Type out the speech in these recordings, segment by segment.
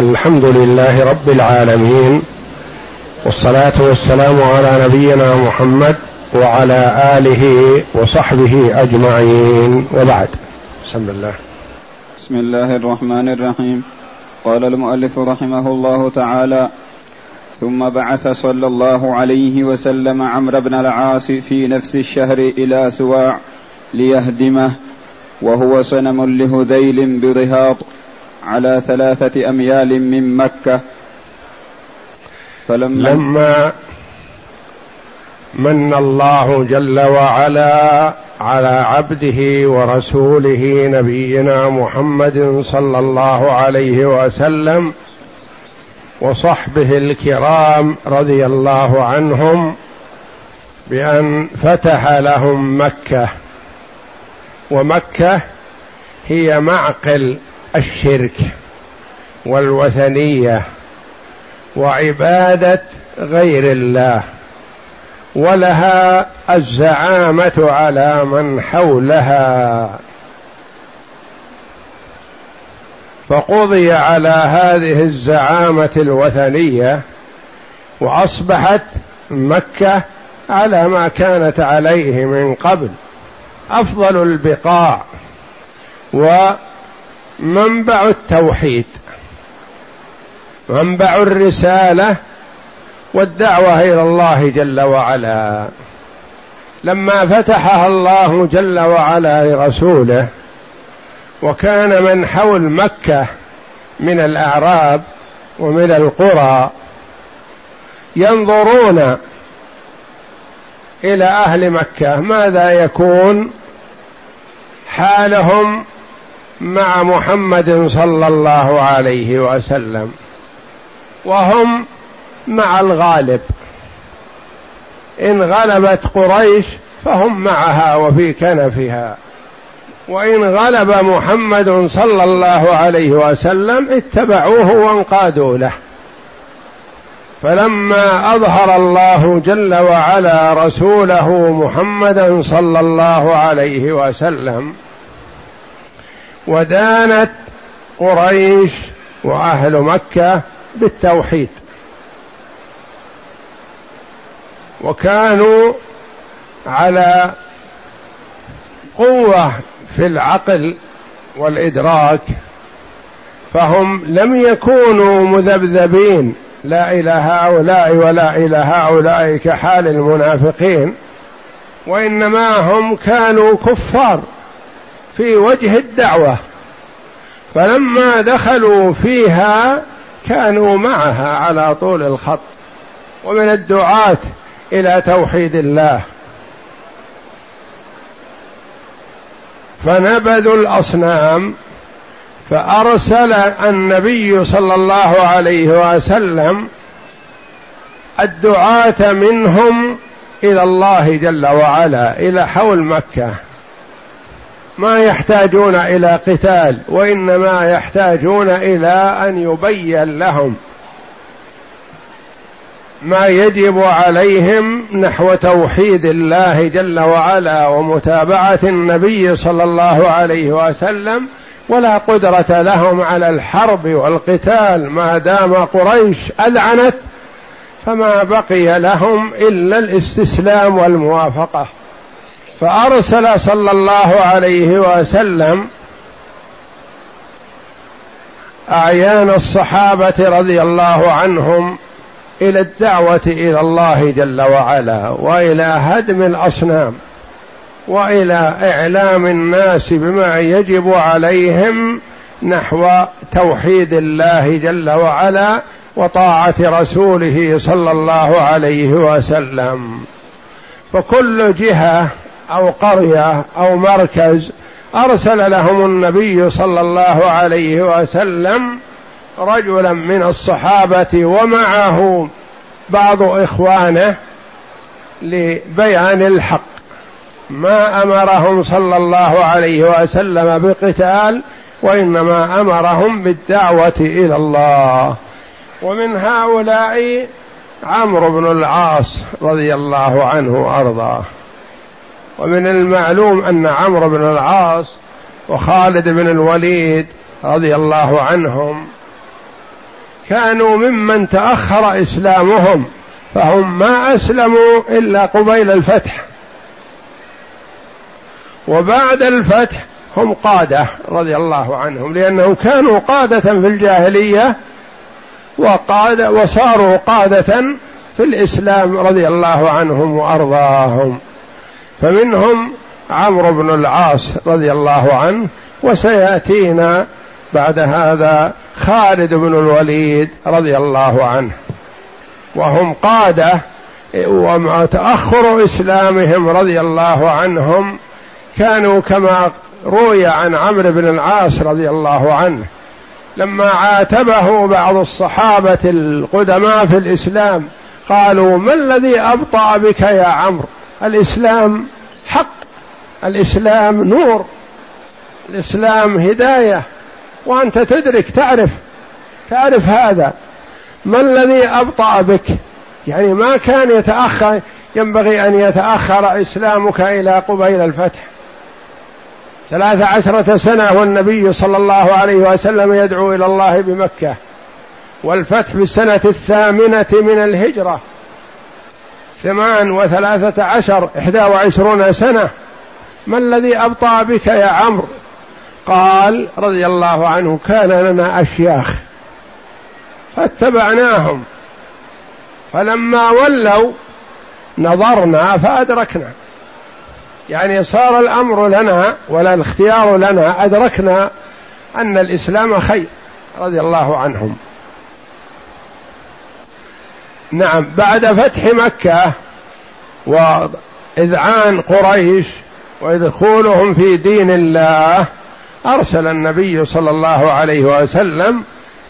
الحمد لله رب العالمين والصلاة والسلام على نبينا محمد وعلى آله وصحبه أجمعين. وبعد. بسم الله. بسم الله الرحمن الرحيم. قال المؤلف رحمه الله تعالى ثم بعث صلى الله عليه وسلم عمرو بن العاص في نفس الشهر إلى سواع ليهدمه وهو صنم لهذيل برهاط على ثلاثة أميال من مكة. فلما لما من الله جل وعلا على عبده ورسوله نبينا محمد صلى الله عليه وسلم وصحبه الكرام رضي الله عنهم بأن فتح لهم مكة. ومكة هي معقل الشرك والوثنية وعبادة غير الله ولها الزعامة على من حولها. فقضي على هذه الزعامة الوثنية وأصبحت مكة على ما كانت عليه من قبل أفضل البقاع ومنبع التوحيد منبع الرسالة والدعوة إلى الله جل وعلا. لما فتحها الله جل وعلا لرسوله وكان من حول مكة من الأعراب ومن القرى ينظرون إلى أهل مكة ماذا يكون؟ حالهم مع محمد صلى الله عليه وسلم وهم مع الغالب. إن غلبت قريش فهم معها وفي كنفها. وإن غلب محمد صلى الله عليه وسلم اتبعوه وانقادوا له. فلما أظهر الله جل وعلا رسوله محمدا صلى الله عليه وسلم ودانت قريش وأهل مكة بالتوحيد. وكانوا على قوة في العقل والإدراك فهم لم يكونوا مذبذبين. لا إلى هؤلاء ولا إلى هؤلاء كحال المنافقين وإنما هم كانوا كفار. في وجه الدعوة فلما دخلوا فيها كانوا معها على طول الخط ومن الدعاة إلى توحيد الله. فنبذوا الأصنام فأرسل النبي صلى الله عليه وسلم الدعاة منهم إلى الله جل وعلا إلى حول مكة. ما يحتاجون إلى قتال وإنما يحتاجون إلى أن يبين لهم ما يجب عليهم نحو توحيد الله جل وعلا ومتابعة النبي صلى الله عليه وسلم ولا قدرة لهم على الحرب والقتال. ما دام قريش اذعنت فما بقي لهم إلا الإستسلام والموافقة. فأرسل صلى الله عليه وسلم أعيان الصحابة رضي الله عنهم إلى الدعوة إلى الله جل وعلا وإلى هدم الأصنام وإلى إعلام الناس بما يجب عليهم نحو توحيد الله جل وعلا وطاعة رسوله صلى الله عليه وسلم. فكل جهة أو قرية أو مركز أرسل لهم النبي صلى الله عليه وسلم رجلا من الصحابة ومعه بعض إخوانه لبيان الحق. ما أمرهم صلى الله عليه وسلم بقتال وإنما أمرهم بالدعوة إلى الله. ومن هؤلاء عمرو بن العاص رضي الله عنه وأرضاه. ومن المعلوم أن عمرو بن العاص وخالد بن الوليد رضي الله عنهم كانوا ممن تأخر إسلامهم فهم ما أسلموا إلا قبيل الفتح. وبعد الفتح هم قادة رضي الله عنهم لأنهم كانوا قادة في الجاهلية وقاد وصاروا قادة في الإسلام رضي الله عنهم وأرضاهم. فمنهم عمرو بن العاص رضي الله عنه وسيأتينا بعد هذا خالد بن الوليد رضي الله عنه. وهم قادة ومع تأخر إسلامهم رضي الله عنهم كانوا كما روي عن عمرو بن العاص رضي الله عنه. لما عاتبه بعض الصحابة القدماء في الإسلام قالوا ما الذي أبطأ بك يا عمرو؟ الإسلام حق الإسلام نور الإسلام هداية. وأنت تدرك تعرف تعرف هذا. ما الذي أبطأ بك؟ يعني ما كان يتأخر ينبغي أن يتأخر إسلامك إلى قبيل الفتح. ثلاث عشرة سنة والنبي صلى الله عليه وسلم يدعو إلى الله بمكة. والفتح في السنة الثامنة من الهجرة. ثمان وثلاثة عشر إحدى وعشرون سنة. ما الذي أبطأ بك يا عمرو؟ قال رضي الله عنه كان لنا أشياخ. فاتبعناهم. فلما ولوا نظرنا فأدركنا. يعني صار الأمر لنا ولا الاختيار لنا أدركنا أن الإسلام خير رضي الله عنهم. نعم بعد فتح مكة وإذعان قريش ودخولهم في دين الله أرسل النبي صلى الله عليه وسلم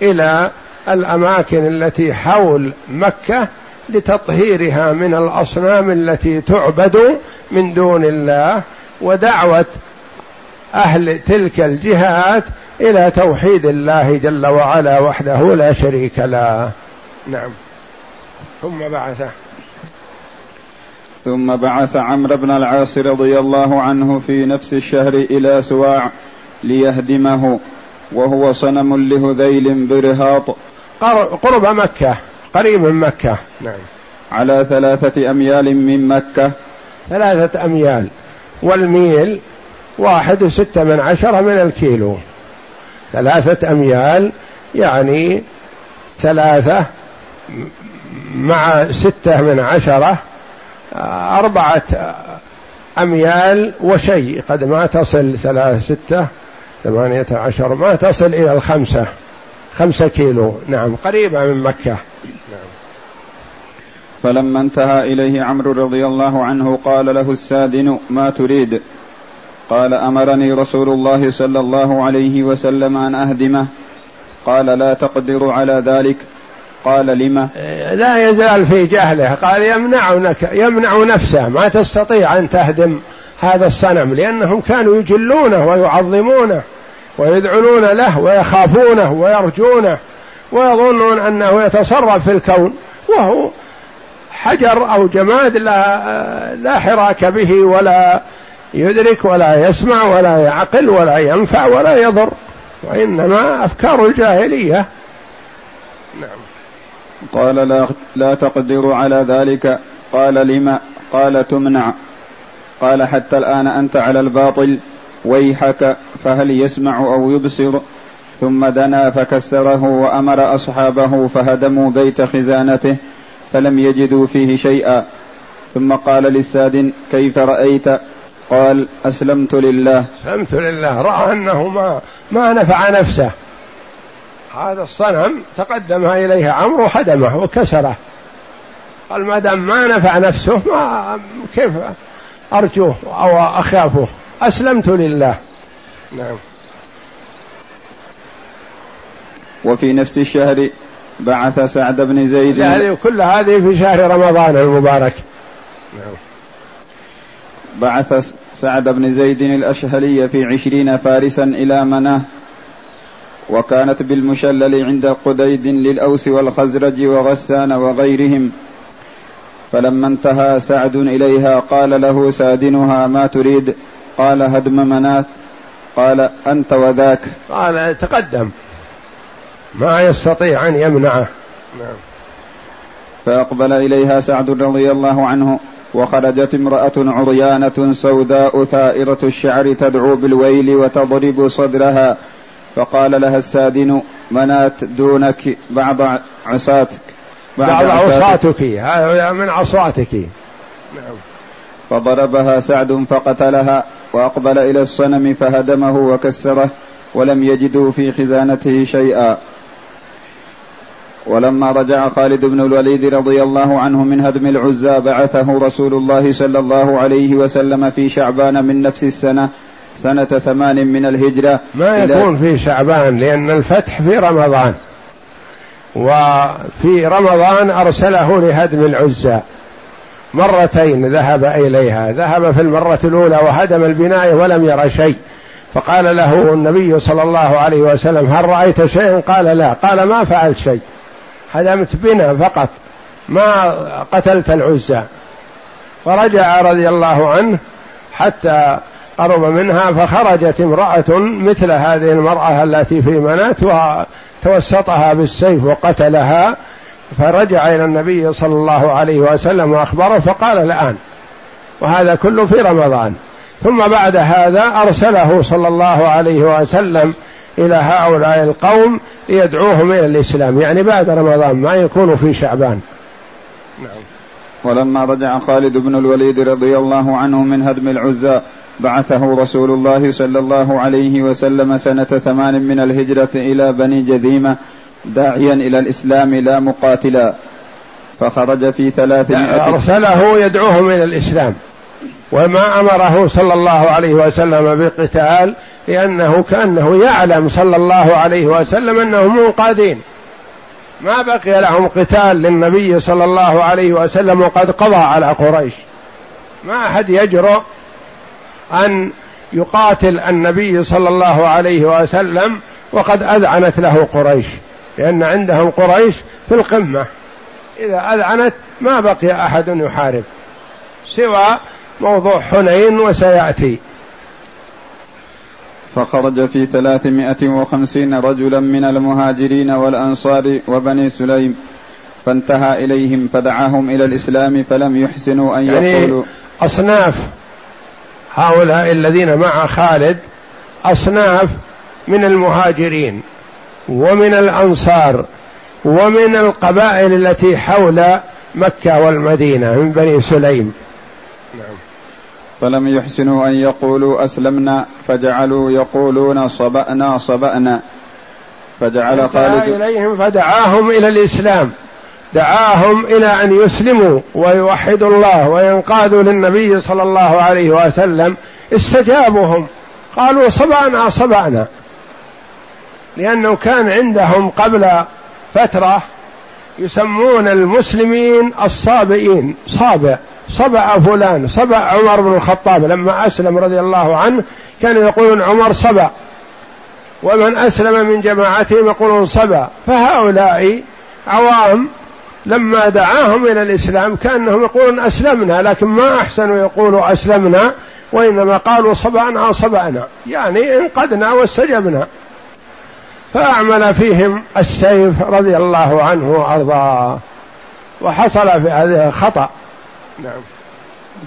إلى الأماكن التي حول مكة لتطهيرها من الأصنام التي تعبد من دون الله ودعوة أهل تلك الجهات إلى توحيد الله جل وعلا وحده لا شريك له. نعم. ثم بعثه. ثم بعث عمرو بن العاص رضي الله عنه في نفس الشهر إلى سواع ليهدمه وهو صنم لهذيل برهاط. قرب مكة قريب من مكة. نعم. على ثلاثة أميال من مكة. ثلاثة أميال. والميل واحد وستة من عشرة من الكيلو. ثلاثة أميال يعني ثلاثة مع ستة من عشرة أربعة أميال وشيء قد ما تصل ثلاثة ستة ثمانية عشر ما تصل إلى الخمسة خمسة كيلو نعم قريبة من مكة. نعم. فلما انتهى إليه عمرو رضي الله عنه قال له السادن ما تريد؟ قال أمرني رسول الله صلى الله عليه وسلم أن أهدمه. قال لا تقدر على ذلك. قال لما؟ لا يزال في جهله. قال يمنعك يمنع نفسه. ما تستطيع أن تهدم هذا الصنم لأنهم كانوا يجلونه ويعظمونه ويدعون له ويخافونه ويرجونه ويظنون أنه يتصرف في الكون. وهو حجر أو جماد لا لا حراك به ولا يدرك ولا يسمع ولا يعقل ولا ينفع ولا يضر. وإنما أفكار الجاهلية. نعم. قال لا لا تقدر على ذلك. قال لما قال تمنع. قال حتى الآن أنت على الباطل ويحك فهل يسمع أو يبصر؟ ثم دنا فكسره وأمر أصحابه فهدموا بيت خزانته فلم يجدوا فيه شيئا. ثم قال للساد كيف رأيت؟ قال أسلمت لله. أسلمت لله. رأى أنه ما ما نفع نفسه. هذا الصنم تقدم اليه عمرو وهدمه وكسره. قال ما دام ما نفع نفسه ما كيف أرجوه أو أخافه؟ أسلمت لله. نعم. وفي نفس الشهر بعث سعد بن زيد هذه كل هذه في شهر رمضان المبارك. نعم. بعث سعد بن زيد الأشهلي في عشرين فارسا إلى مناه وكانت بالمشلل عند قديد للأوس والخزرج وغسان وغيرهم. فلما انتهى سعد إليها قال له سادنها ما تريد؟ قال هدم منات قال أنت وذاك. قال تقدم. ما يستطيع أن يمنعه. نعم. فأقبل إليها سعد رضي الله عنه وخرجت امرأة عريانة سوداء ثائرة الشعر تدعو بالويل وتضرب صدرها. فقال لها السادن منات دونك بعض عصاتك بعض عصاتك. هذا من عصاتك. نعم. فضربها سعد فقتلها وأقبل إلى الصنم فهدمه وكسره ولم يجدوا في خزانته شيئا. ولما رجع خالد بن الوليد رضي الله عنه من هدم العزى بعثه رسول الله صلى الله عليه وسلم في شعبان من نفس السنة سنة ثمان من الهجرة ما يكون في شعبان لأن الفتح في رمضان. وفي رمضان أرسله لهدم العزى. مرتين ذهب إليها. ذهب في المرة الأولى وهدم البناء ولم ير شيء. فقال له النبي صلى الله عليه وسلم هل رأيت شيئا؟ قال لا. قال ما فعلت شيء. هدمت بنا فقط. ما قتلت العزى. فرجع رضي الله عنه حتى قرب منها فخرجت امرأة مثل هذه المرأة التي في منات وتوسطها بالسيف وقتلها فرجع إلى النبي صلى الله عليه وسلم وأخبره فقال الآن وهذا كله في رمضان. ثم بعد هذا أرسله صلى الله عليه وسلم إلى هؤلاء القوم ليدعوهم إلى الإسلام. يعني بعد رمضان ما يكون في شعبان. نعم. ولما رجع خالد بن الوليد رضي الله عنه من هدم العزى بعثه رسول الله صلى الله عليه وسلم سنة ثمان من الهجرة إلى بني جذيمة داعيا إلى الإسلام لا مقاتلا. فخرج في ثلاثمائة أرسله يدعوهم إلى الإسلام. وما أمره صلى الله عليه وسلم بقتال لأنه كأنه يعلم صلى الله عليه وسلم أنهم منقادين. ما بقي لهم قتال للنبي صلى الله عليه وسلم وقد قضى على قريش. ما أحد يجرؤ أن يقاتل النبي صلى الله عليه وسلم وقد أذعنت له قريش لأن عندهم قريش في القمة. إذا أذعنت ما بقي أحد يحارب سوى موضوع حنين وسيأتي. فخرج في ثلاثمائة وخمسين رجلا من المهاجرين والأنصار وبني سليم فانتهى إليهم فدعاهم إلى الإسلام فلم يحسنوا أن يعني يقولوا أصناف هؤلاء الذين مع خالد أصناف من المهاجرين ومن الأنصار ومن القبائل التي حول مكة والمدينة من بني سليم. نعم. فلم يحسنوا أن يقولوا أسلمنا فجعلوا يقولون صبأنا صبأنا. فجعل خالد إليهم فدعاهم إلى الإسلام. دعاهم إلى أن يسلموا ويوحدوا الله وينقادوا للنبي صلى الله عليه وسلم استجابهم قالوا صبأنا صبأنا. لأنه كان عندهم قبل فترة يسمون المسلمين الصابئين. صابئ. صبع فلان صبع عمر بن الخطاب. لما أسلم رضي الله عنه كانوا يقولون عمر صبع ومن أسلم من جماعتهم يقولون صبأ. فهؤلاء عوام لما دعاهم إلى الإسلام كأنهم يقولون أسلمنا لكن ما أحسنوا يقولوا أسلمنا وإنما قالوا صبعنا صبعنا يعني انقدنا واستجبنا. فأعمل فيهم السيف رضي الله عنه وأرضاه. وحصل في هذا خطأ نعم.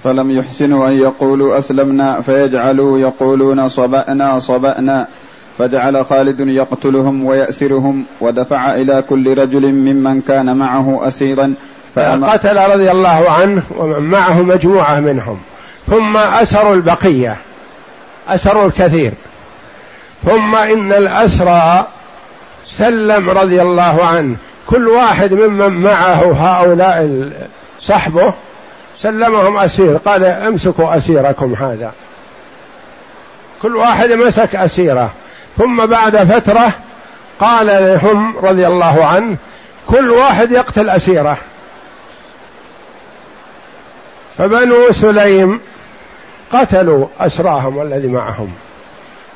فلم يحسنوا أن يقولوا أسلمنا فيجعلوا يقولون صبأنا صبأنا. فجعل خالد يقتلهم ويأسرهم ودفع إلى كل رجل ممن كان معه أسيرا قتل رضي الله عنه ومن معه مجموعة منهم. ثم أسروا البقية. أسروا الكثير. ثم إن الأسرى سلم رضي الله عنه. كل واحد ممن معه هؤلاء صحبه سلمهم أسير. قال أمسكوا أسيركم هذا. كل واحد مسك أسيره. ثم بعد فترة قال لهم رضي الله عنه كل واحد يقتل أسيرة. فبنو سليم قتلوا أسراهم والذي معهم.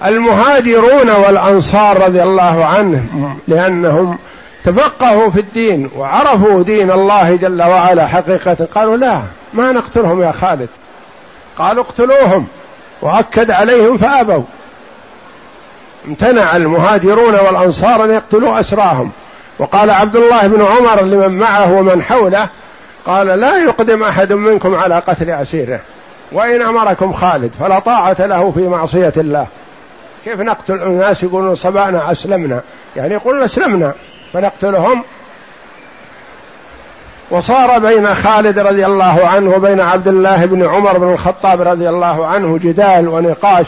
المهاجرون والأنصار رضي الله عنهم لأنهم تفقهوا في الدين وعرفوا دين الله جل وعلا حقيقة. قالوا لا ما نقتلهم يا خالد. قالوا اقتلوهم وأكد عليهم فأبوا. امتنع المهاجرون والأنصار أن يقتلوا أسراهم وقال عبد الله بن عمر لمن معه ومن حوله قال لا يقدم أحد منكم على قتل أسيره وإن أمركم خالد فلا طاعة له في معصية الله. كيف نقتل الناس يقولون صبأنا أسلمنا؟ يعني يقولون أسلمنا فنقتلهم. وصار بين خالد رضي الله عنه وبين عبد الله بن عمر بن الخطاب رضي الله عنه جدال ونقاش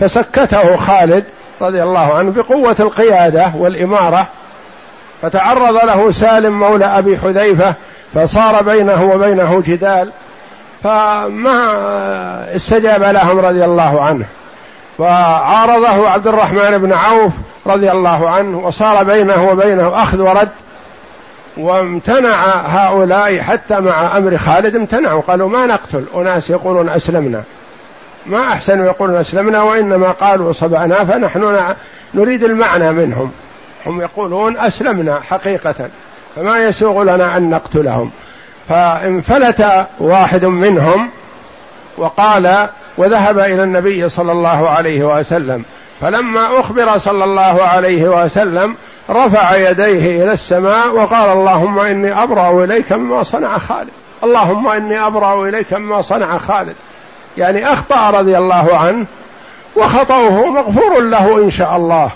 فسكته خالد رضي الله عنه بقوة القيادة والإمارة فتعرض له سالم مولى أبي حذيفة فصار بينه وبينه جدال فما استجاب لهم رضي الله عنه. فعارضه عبد الرحمن بن عوف رضي الله عنه وصار بينه وبينه أخذ ورد وامتنع هؤلاء حتى مع أمر خالد امتنعوا قالوا ما نقتل أناس يقولون أسلمنا. ما أحسن يقولون أسلمنا وإنما قالوا صبعنا فنحن نريد المعنى منهم. هم يقولون أسلمنا حقيقة. فما يسوغ لنا أن نقتلهم. فانفلت واحد منهم وقال وذهب إلى النبي صلى الله عليه وسلم. فلما أخبر صلى الله عليه وسلم رفع يديه إلى السماء وقال اللهم إني أبرأ إليك مما صنع خالد. اللهم إني أبرأ إليك مما صنع خالد. يعني أخطأ رضي الله عنه وخطأه مغفور له إن شاء الله.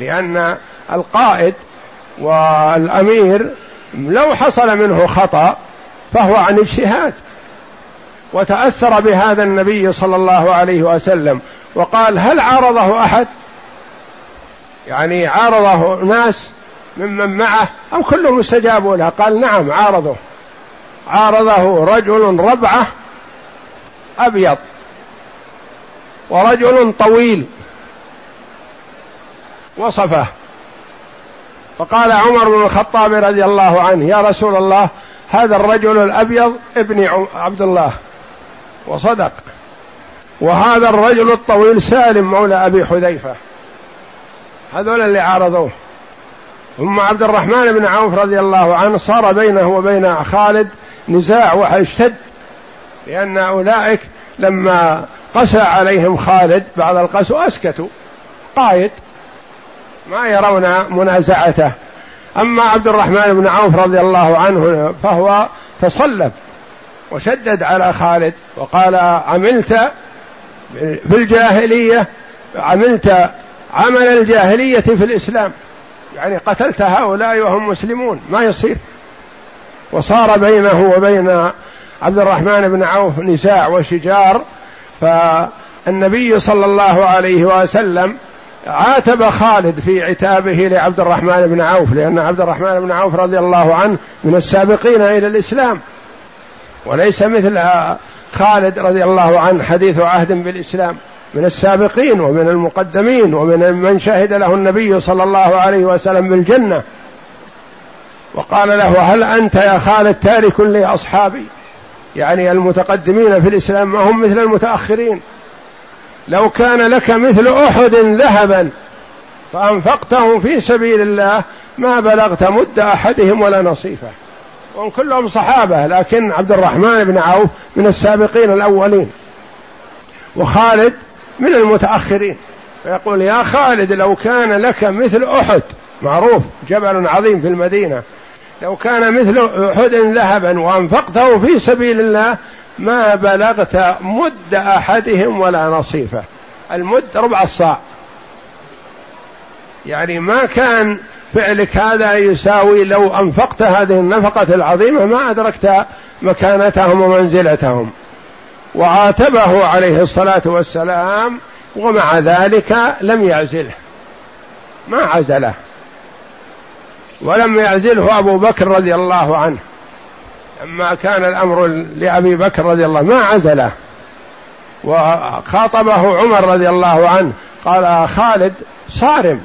لأن القائد والأمير لو حصل منه خطأ فهو عن اجتهاد. وتأثر بهذا النبي صلى الله عليه وسلم وقال هل عارضه أحد؟ يعني عارضه ناس ممن معه أو كلهم استجابوا له؟ قال نعم عارضه. عارضه رجل ربعة أبيض. ورجل طويل. وصفه. فقال عمر بن الخطاب رضي الله عنه يا رسول الله هذا الرجل الأبيض ابن عبد الله. وصدق. وهذا الرجل الطويل سالم مولى أبي حذيفة. هذول اللي عارضوه. ثم عبد الرحمن بن عوف رضي الله عنه صار بينه وبين خالد نزاع واشتد لأن أولئك لما قسى عليهم خالد بعد القسو أسكتوا. قايد. ما يرون منازعته. أما عبد الرحمن بن عوف رضي الله عنه فهو تصلب وشدد على خالد وقال عملت في الجاهلية عملت عمل الجاهلية في الإسلام. يعني قتلت هؤلاء وهم مسلمون. ما يصير. وصار بينه وبين عبد الرحمن بن عوف نزاع وشجار فالنبي صلى الله عليه وسلم عاتب خالد في عتابه لعبد الرحمن بن عوف لأن عبد الرحمن بن عوف رضي الله عنه من السابقين إلى الإسلام. وليس مثل خالد رضي الله عنه حديث عهد بالإسلام من السابقين ومن المقدمين ومن من شهد له النبي صلى الله عليه وسلم بالجنة. وقال له هل أنت يا خالد تارك لأصحابي؟ يعني المتقدمين في الإسلام ما هم مثل المتأخرين. لو كان لك مثل أحد ذهبا فأنفقته في سبيل الله ما بلغت مد أحدهم ولا نصيفه. وهم كلهم صحابة لكن عبد الرحمن بن عوف من السابقين الأولين. وخالد من المتأخرين. فيقول يا خالد لو كان لك مثل أحد معروف جبل عظيم في المدينة لو كان مثل أحد ذهبا وأنفقته في سبيل الله ما بلغت مد أحدهم ولا نصيفه. المد ربع الصاع. يعني ما كان فعلك هذا يساوي لو أنفقت هذه النفقة العظيمة ما أدركت مكانتهم ومنزلتهم. وعاتبه عليه الصلاة والسلام ومع ذلك لم يعزله. ما عزله. ولم يعزله أبو بكر رضي الله عنه. لما كان الأمر لأبي بكر رضي الله ما عزله. وخاطبه عمر رضي الله عنه. قال خالد صارم.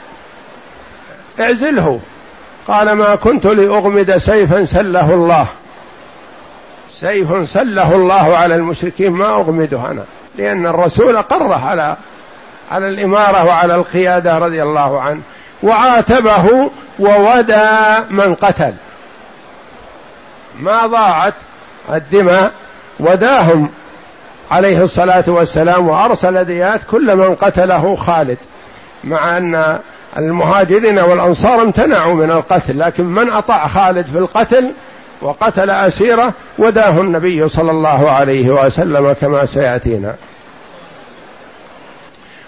اعزله. قال ما كنت لأغمد سيفا سله الله. سيف سله الله على المشركين ما أغمده أنا. لأن الرسول قره على على الإمارة وعلى القيادة رضي الله عنه. وعاتبه وودى من قتل. ما ضاعت الدماء وداهم عليه الصلاة والسلام وأرسل ديات كل من قتله خالد مع أن المهاجرين والأنصار امتنعوا من القتل لكن من أطاع خالد في القتل وقتل أسيره وداه النبي صلى الله عليه وسلم كما سيأتينا.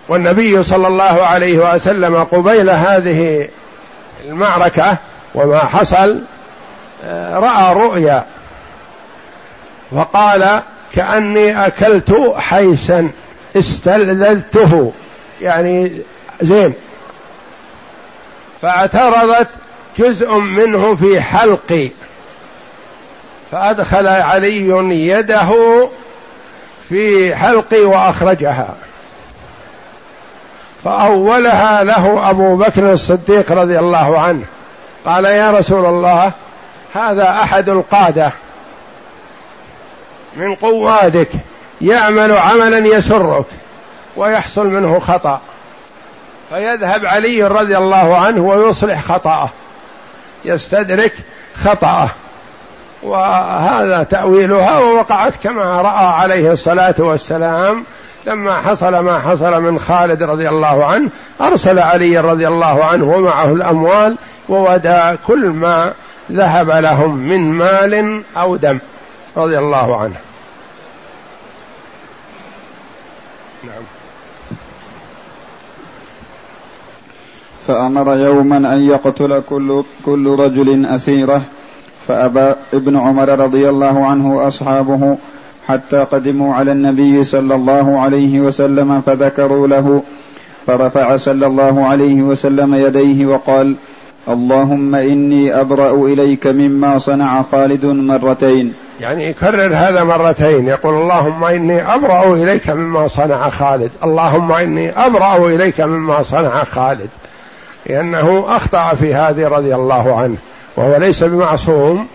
والنبي صلى الله عليه وسلم قبيل هذه المعركة وما حصل آه، رأى رؤيا فقال كأني أكلت حيسا استلذذته. يعني زين. فاعترضت جزء منه في حلقي. فأدخل علي يده في حلقي وأخرجها. فأولها له أبو بكر الصديق رضي الله عنه. قال يا رسول الله هذا أحد القادة من قوادك يعمل عملا يسرك ويحصل منه خطأ. فيذهب علي رضي الله عنه ويصلح خطأه يستدرك خطأه. وهذا تأويلها ووقعت كما رأى عليه الصلاة والسلام لما حصل ما حصل من خالد رضي الله عنه أرسل علي رضي الله عنه ومعه الأموال وودى كل ما ذهب لهم من مال أو دم رضي الله عنه. نعم. فأمر يوما أن يقتل كل, كل رجل أسيره فأبى ابن عمر رضي الله عنه وأصحابه حتى قدموا على النبي صلى الله عليه وسلم فذكروا له فرفع صلى الله عليه وسلم يديه وقال اللهم إني أبرأ إليك مما صنع خالد مرتين. يعني يكرر هذا مرتين يقول اللهم إني أبرأ إليك مما صنع خالد اللهم إني أبرأ إليك مما صنع خالد. لأنه أخطأ في هذه رضي الله عنه وهو ليس بمعصوم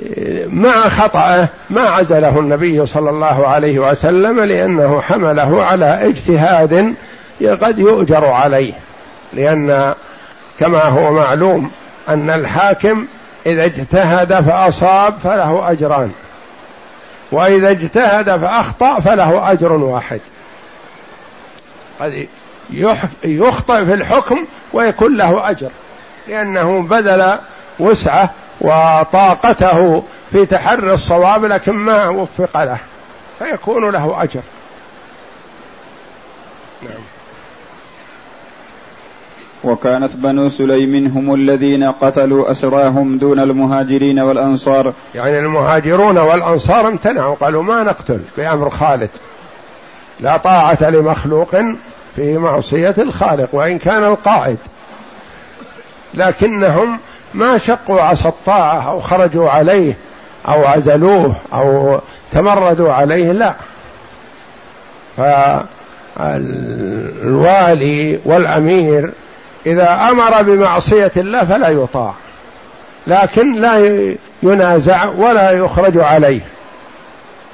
ومع خطأه ما عزله النبي صلى الله عليه وسلم لأنه حمله على اجتهاد قد يؤجر عليه. لأن كما هو معلوم أن الحاكم إذا اجتهد فأصاب فله أجران وإذا اجتهد فأخطأ فله أجر واحد. قد يخطئ في الحكم ويكون له أجر لأنه بذل وسعة وطاقته في تحري الصواب لكن ما وفق له فيكون له أجر. نعم. وكانت بنو سليم هم الذين قتلوا أسراهم دون المهاجرين والأنصار. يعني المهاجرون والأنصار امتنعوا قالوا ما نقتل بأمر خالد. لا طاعة لمخلوق في معصية الخالق وإن كان القائد. لكنهم ما شقوا عصا الطاعة أو خرجوا عليه أو عزلوه أو تمردوا عليه لا. فالوالي والأمير إذا أمر بمعصية الله فلا يطاع لكن لا ينازع ولا يخرج عليه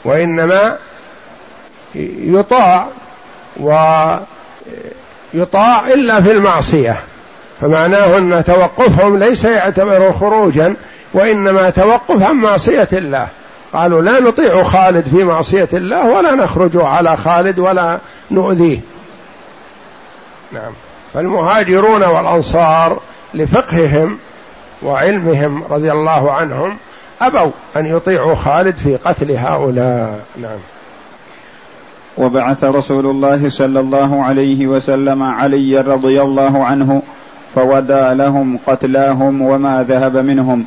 وإنما يطاع ويطاع إلا في المعصية. فمعناه أن توقفهم ليس يعتبر خروجا وإنما توقف عن معصية الله. قالوا لا نطيع خالد في معصية الله ولا نخرج على خالد ولا نؤذيه. نعم. فالمهاجرون والأنصار لفقههم وعلمهم رضي الله عنهم أبوا أن يطيعوا خالد في قتل هؤلاء. نعم. وبعث رسول الله صلى الله عليه وسلم علي رضي الله عنه فودى لهم قتلاهم وما ذهب منهم.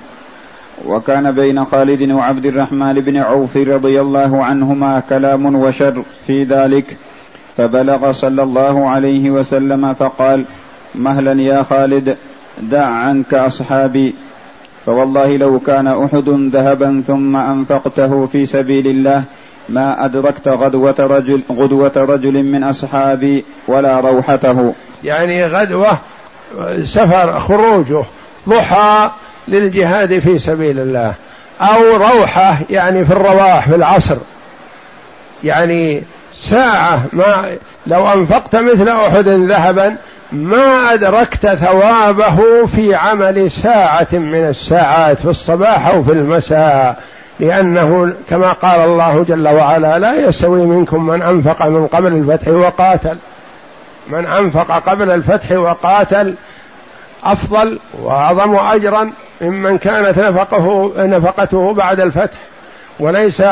وكان بين خالد وعبد الرحمن بن عوف رضي الله عنهما كلام وشر في ذلك. فبلغ صلى الله عليه وسلم فقال مهلا يا خالد دع عنك أصحابي. فوالله لو كان أحد ذهبا ثم أنفقته في سبيل الله ما أدركت غدوة رجل غدوة رجل من أصحابي ولا روحته. يعني غدوة سفر خروجه ضحى للجهاد في سبيل الله أو روحة يعني في الرواح في العصر. يعني ساعة ما لو أنفقت مثل أحد ذهبا ما أدركت ثوابه في عمل ساعة من الساعات في الصباح أو في المساء لأنه كما قال الله جل وعلا لا يستوي منكم من أنفق من قبل الفتح وقاتل. من أنفق قبل الفتح وقاتل أفضل وأعظم أجرا ممن كانت نفقه نفقته بعد الفتح. وليس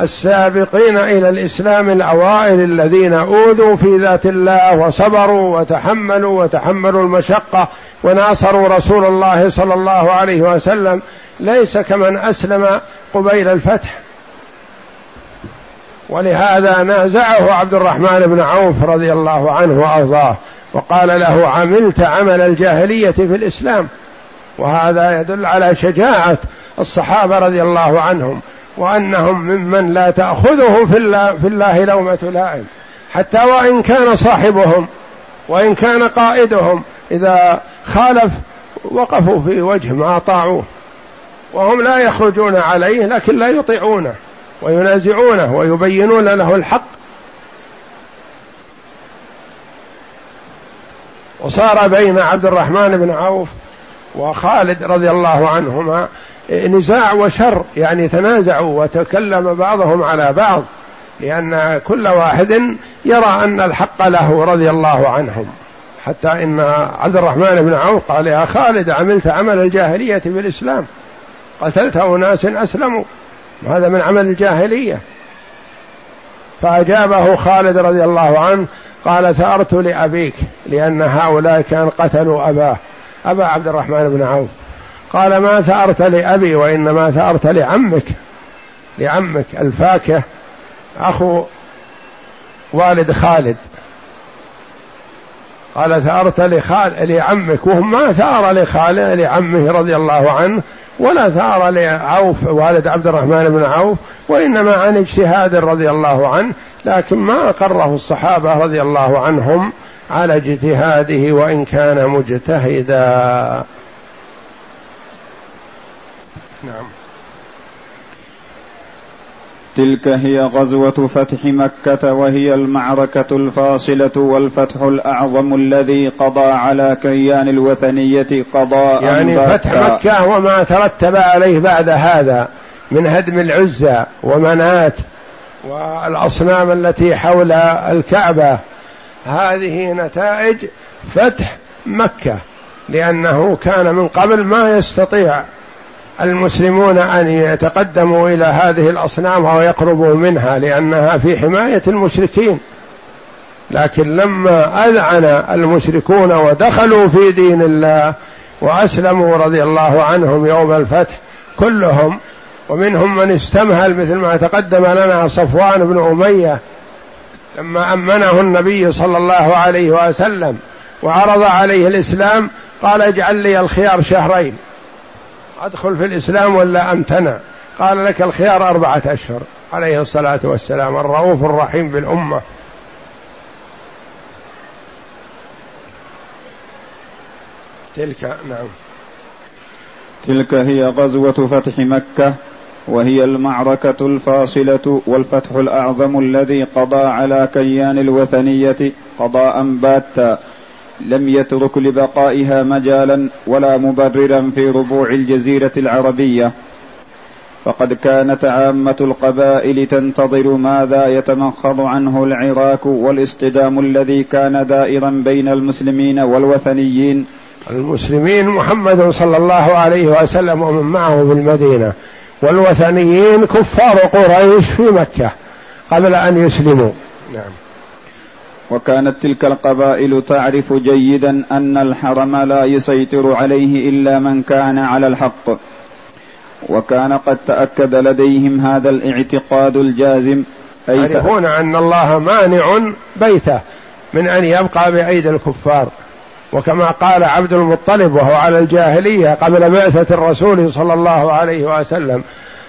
السابقين إلى الإسلام الأوائل الذين أوذوا في ذات الله وصبروا وتحملوا وتحملوا المشقة وناصروا رسول الله صلى الله عليه وسلم. ليس كمن أسلم قبيل الفتح. ولهذا نازعه عبد الرحمن بن عوف رضي الله عنه وأرضاه وقال له عملت عمل الجاهلية في الإسلام. وهذا يدل على شجاعة الصحابة رضي الله عنهم وأنهم ممن لا تأخذه في الله, في الله لومة لائم حتى وإن كان صاحبهم وإن كان قائدهم إذا خالف وقفوا في وجه ما أطاعوه. وهم لا يخرجون عليه لكن لا يطيعونه. وينازعونه ويبينون له الحق. وصار بين عبد الرحمن بن عوف وخالد رضي الله عنهما نزاع وشر يعني تنازعوا وتكلم بعضهم على بعض لأن كل واحد يرى أن الحق له رضي الله عنهم. حتى إن عبد الرحمن بن عوف قال يا خالد عملت عمل الجاهلية في الإسلام قتلت أناس أسلموا. هذا من عمل الجاهلية. فأجابه خالد رضي الله عنه قال ثأرت لأبيك لأن هؤلاء كان قتلوا أباه أبا عبد الرحمن بن عوف. قال ما ثأرت لأبي وإنما ثأرت لعمك لعمك الفاكه أخو والد خالد. قال ثأرت لخال لعمك. وهم ما ثأر لخالد لعمه رضي الله عنه ولا ثار لعوف والد عبد الرحمن بن عوف وإنما عن اجتهاد رضي الله عنه لكن ما أقره الصحابة رضي الله عنهم على اجتهاده وإن كان مجتهدا. نعم. تلك هي غزوة فتح مكة وهي المعركة الفاصلة والفتح الأعظم الذي قضى على كيان الوثنية قضاء يعني فتح مكة وما ترتب عليه بعد هذا من هدم العزى ومنات والأصنام التي حول الكعبة. هذه نتائج فتح مكة لأنه كان من قبل ما يستطيع المسلمون أن يتقدموا إلى هذه الأصنام ويقربوا منها لأنها في حماية المشركين. لكن لما أذعن المشركون ودخلوا في دين الله وأسلموا رضي الله عنهم يوم الفتح كلهم ومنهم من استمهل مثل ما تقدم لنا صفوان بن أمية لما أمنه النبي صلى الله عليه وسلم وعرض عليه الإسلام قال اجعل لي الخيار شهرين. أدخل في الإسلام ولا أمتنع؟ قال لك الخيار أربعة أشهر. عليه الصلاة والسلام الرؤوف الرحيم بالأمة. تلك نعم. تلك هي غزوة فتح مكة وهي المعركة الفاصلة والفتح الأعظم الذي قضى على كيان الوثنية قضاء باتا. لم يترك لبقائها مجالا ولا مبررا في ربوع الجزيرة العربية. فقد كانت عامة القبائل تنتظر ماذا يتمخض عنه العراك والاصطدام الذي كان دائرا بين المسلمين والوثنيين. المسلمين محمد صلى الله عليه وسلم ومن معه في المدينة والوثنيين كفار قريش في مكة قبل أن يسلموا. نعم. وكانت تلك القبائل تعرف جيدا أن الحرم لا يسيطر عليه إلا من كان على الحق. وكان قد تأكد لديهم هذا الاعتقاد الجازم يعرفون أن الله مانع بيته من أن يبقى بأيدي الكفار. وكما قال عبد المطلب وهو على الجاهلية قبل بعثة الرسول صلى الله عليه وسلم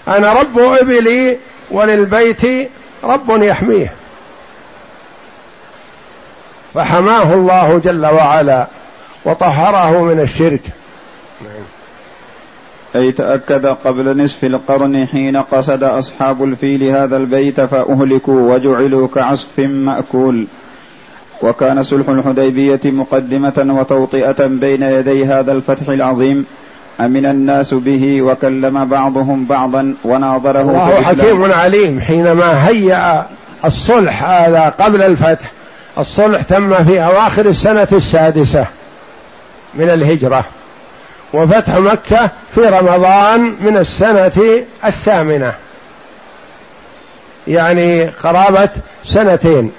أنا رب إبلي وللبيت رب يحميه. فحماه الله جل وعلا وطهره من الشرك. أي تأكد قبل نصف القرن حين قصد أصحاب الفيل هذا البيت فأهلكوا وجعلوا كعصف مأكول. وكان صلح الحديبية مقدمة وتوطئة بين يدي هذا الفتح العظيم. أمن الناس به وكلم بعضهم بعضا وناظره الله حكيم عليم حينما هيأ الصلح هذا قبل الفتح. الصلح تم في أواخر السنة السادسة من الهجرة وفتح مكة في رمضان من السنة الثامنة يعني قرابة سنتين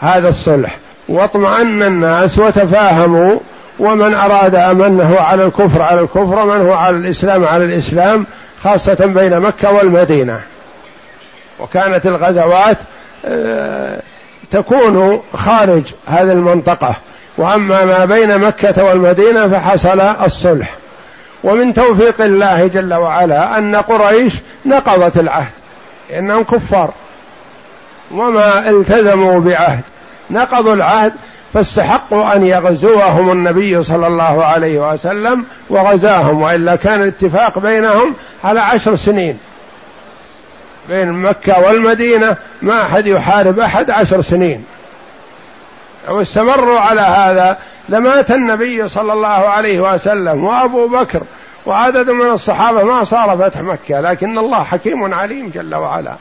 هذا الصلح. واطمأن الناس وتفاهموا ومن أراد أمنه على الكفر على الكفر ومن هو على الإسلام على الإسلام خاصة بين مكة والمدينة. وكانت الغزوات آه، تكون خارج هذه المنطقة. وأما ما بين مكة والمدينة فحصل الصلح. ومن توفيق الله جل وعلا أن قريش نقضت العهد. لأنهم كفار. وما التزموا بعهد. نقضوا العهد فاستحقوا أن يغزوهم النبي صلى الله عليه وسلم وغزاهم. وإلا كان الاتفاق بينهم على عشر سنين. بين مكة والمدينة ما أحد يحارب أحد عشر سنين. لو استمروا على هذا لمات النبي صلى الله عليه وسلم وأبو بكر وعدد من الصحابة ما صار فتح مكة لكن الله حكيم عليم جل وعلا.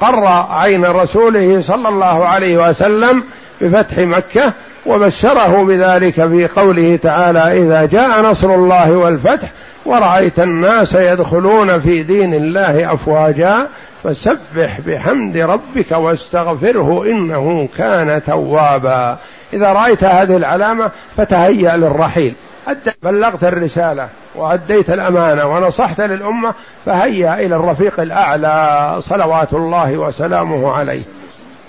قر عين رسوله صلى الله عليه وسلم بفتح مكة وبشره بذلك في قوله تعالى إذا جاء نصر الله والفتح ورأيت الناس يدخلون في دين الله أفواجا فسبح بحمد ربك واستغفره إنه كان توابا. إذا رأيت هذه العلامة فتهيأ للرحيل. بلغت الرسالة وأديت الأمانة ونصحت للأمة فهيأ إلى الرفيق الأعلى صلوات الله وسلامه عليه.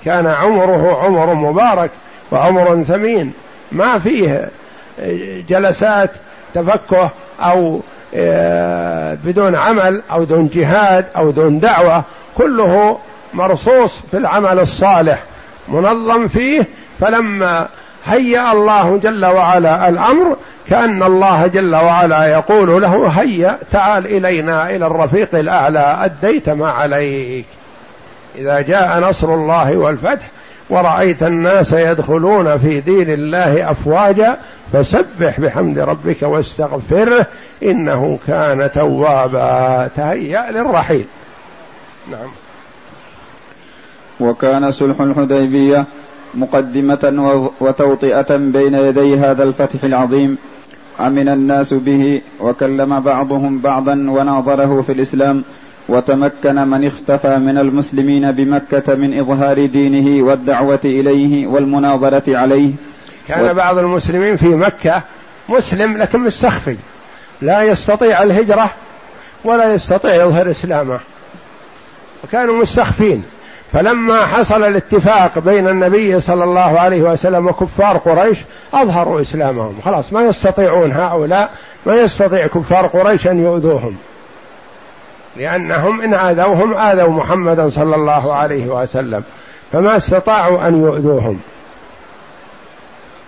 كان عمره عمر مبارك وعمر ثمين. ما فيه جلسات تفكه أو آه، بدون عمل أو دون جهاد أو دون دعوة. كله مرصوص في العمل الصالح منظم فيه فلما هيأ الله جل وعلا الأمر كأن الله جل وعلا يقول له هيأ تعال إلينا إلى الرفيق الأعلى أديت ما عليك. إذا جاء نصر الله والفتح ورأيت الناس يدخلون في دين الله أفواجا فسبح بحمد ربك واستغفره إنه كان توابا تهيأ للرحيل. نعم. وكان صلح الحديبية مقدمة وتوطئة بين يدي هذا الفتح العظيم أمن الناس به وكلم بعضهم بعضا وناظره في الإسلام وتمكن من اختفى من المسلمين بمكة من إظهار دينه والدعوة إليه والمناظرة عليه. كان و... بعض المسلمين في مكة مسلم لكن مستخفي لا يستطيع الهجرة ولا يستطيع يظهر إسلامه. وكانوا مستخفين. فلما حصل الاتفاق بين النبي صلى الله عليه وسلم وكفار قريش أظهروا إسلامهم. خلاص ما يستطيعون هؤلاء ما يستطيع كفار قريش أن يؤذوهم. لأنهم إن آذوهم آذوا محمدا صلى الله عليه وسلم. فما استطاعوا أن يؤذوهم.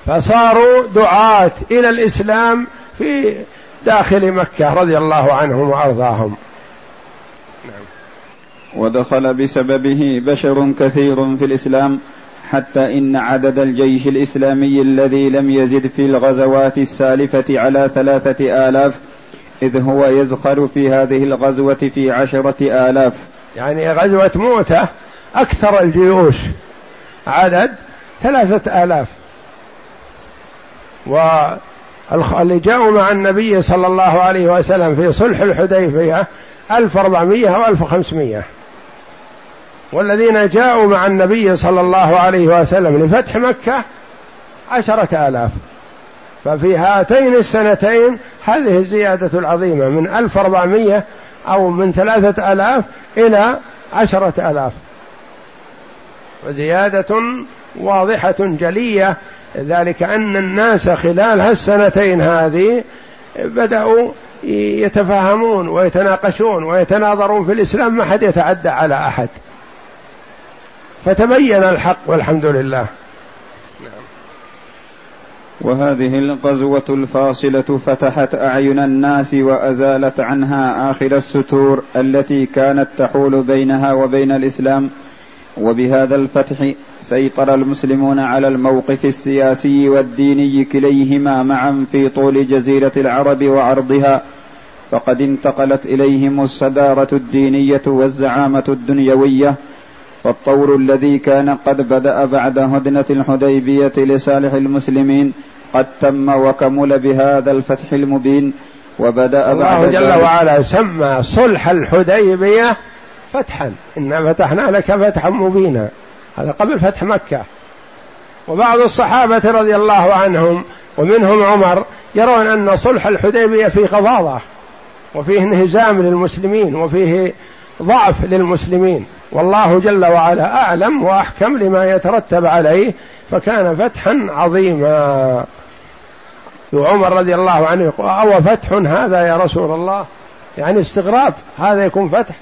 فصاروا دعاة إلى الإسلام في داخل مكة رضي الله عنهم وأرضاهم. نعم. ودخل بسببه بشر كثير في الإسلام حتى إن عدد الجيش الإسلامي الذي لم يزد في الغزوات السالفة على ثلاثة آلاف إذ هو يزخر في هذه الغزوة في عشرة آلاف. يعني غزوة موتة أكثر الجيوش عدد ثلاثة آلاف. واللي جاءوا مع النبي صلى الله عليه وسلم في صلح أربعمية أو ألف وخمسمية والذين جاءوا مع النبي صلى الله عليه وسلم لفتح مكة عشرة آلاف. ففي هاتين السنتين هذه الزيادة العظيمة من ألف أربعمية أو من ثلاثة آلاف إلى عشرة آلاف. وزيادة واضحة جلية ذلك أن الناس خلال هالسنتين هذه بدأوا يتفاهمون ويتناقشون ويتناظرون في الإسلام. ما حد يتعدى على أحد. فتبين الحق والحمد لله. وهذه الغزوة الفاصلة فتحت أعين الناس وأزالت عنها آخر الستور التي كانت تحول بينها وبين الإسلام. وبهذا الفتح سيطر المسلمون على الموقف السياسي والديني كليهما معا في طول جزيرة العرب وعرضها. فقد انتقلت إليهم الصدارة الدينية والزعامة الدنيوية. فالطور الذي كان قد بدأ بعد هدنة الحديبية لصالح المسلمين قد تم وكمل بهذا الفتح المبين وبدأ الله بعد جل وعلا سمى صلح الحديبية فتحا. إنا فتحنا لك فتحا مبينا. هذا قبل فتح مكة. وبعض الصحابة رضي الله عنهم ومنهم عمر يرون أن صلح الحديبية فيه غضاضة وفيه انهزام للمسلمين وفيه ضعف للمسلمين. والله جل وعلا أعلم وأحكم لما يترتب عليه فكان فتحا عظيما. وعمر رضي الله عنه يقول أو فتح هذا يا رسول الله؟ يعني استغراب هذا يكون فتح.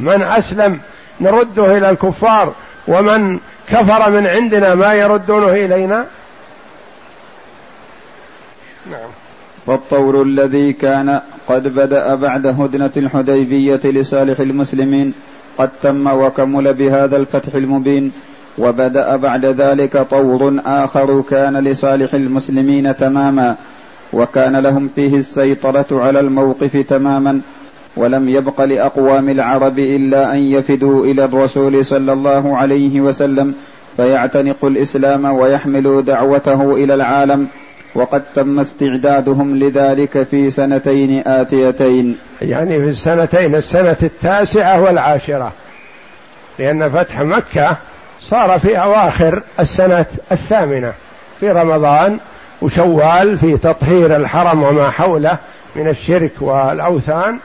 من أسلم نرده إلى الكفار ومن كفر من عندنا ما يردونه إلينا؟ نعم. والطور الذي كان قد بدأ بعد هدنة الحديبية لصالح المسلمين قد تم وكمل بهذا الفتح المبين وبدأ بعد ذلك طور آخر كان لصالح المسلمين تماما وكان لهم فيه السيطرة على الموقف تماما ولم يبق لأقوام العرب إلا أن يفدوا إلى الرسول صلى الله عليه وسلم فيعتنقوا الإسلام ويحملوا دعوته إلى العالم. وقد تم استعدادهم لذلك في سنتين آتيتين. يعني في السنتين السنة التاسعة والعاشرة. لأن فتح مكة صار في أواخر السنة الثامنة في رمضان وشوال في تطهير الحرم وما حوله من الشرك والأوثان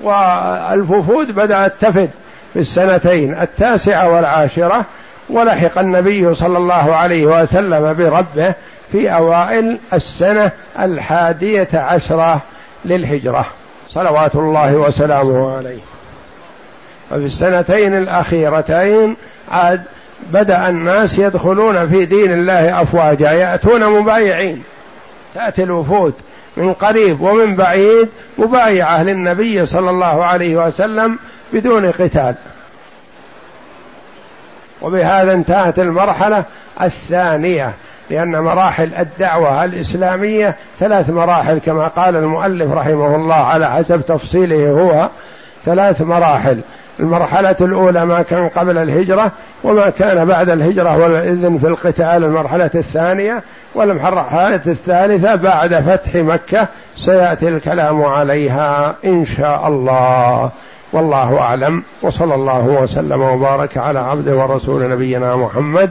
والوفود بدأت تفد في السنتين التاسعة والعاشرة ولحق النبي صلى الله عليه وسلم بربه في أوائل السنة الحادية عشرة للهجرة. صلوات الله وسلامه عليه. وفي السنتين الأخيرتين عاد بدأ الناس يدخلون في دين الله أفواجا يأتون مبايعين. تأتي الوفود من قريب ومن بعيد مبايعة للنبي صلى الله عليه وسلم بدون قتال. وبهذا انتهت المرحلة الثانية. لأن مراحل الدعوة الإسلامية ثلاث مراحل كما قال المؤلف رحمه الله على حسب تفصيله هو ثلاث مراحل. المرحلة الأولى ما كان قبل الهجرة وما كان بعد الهجرة والإذن في القتال المرحلة الثانية والمرحلة الثالثة بعد فتح مكة سيأتي الكلام عليها إن شاء الله. والله أعلم. وصلى الله وسلم وبارك على عبد ورسول نبينا محمد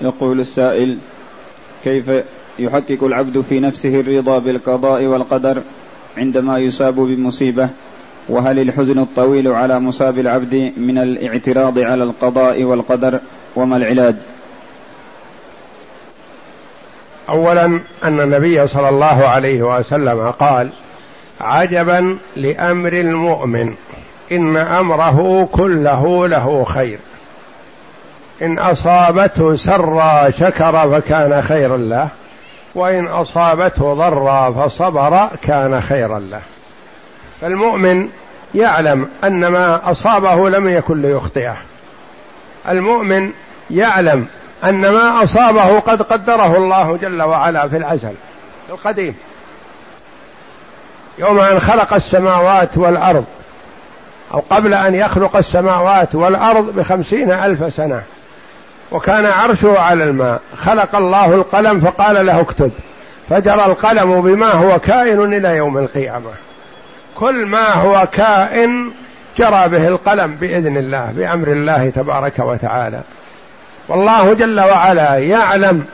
يقول السائل كيف يحقق العبد في نفسه الرضا بالقضاء والقدر عندما يصاب بمصيبة وهل الحزن الطويل على مصاب العبد من الاعتراض على القضاء والقدر وما العلاج؟ اولا أن النبي صلى الله عليه وسلم قال عجبا لأمر المؤمن إن أمره كله له خير. إن أصابته سرا شكر فكان خيرا له. وإن أصابته ضرا فصبر كان خيرا له. فالمؤمن يعلم أن ما أصابه لم يكن ليخطئه. المؤمن يعلم أن ما أصابه قد قدره الله جل وعلا في الازل القديم. يوم أن خلق السماوات والأرض أو قبل أن يخلق السماوات والأرض بخمسين ألف سنة وكان عرشه على الماء. خلق الله القلم فقال له اكتب. فجرى القلم بما هو كائن إلى يوم القيامة. كل ما هو كائن جرى به القلم بإذن الله بأمر الله تبارك وتعالى. والله جل وعلا يعلم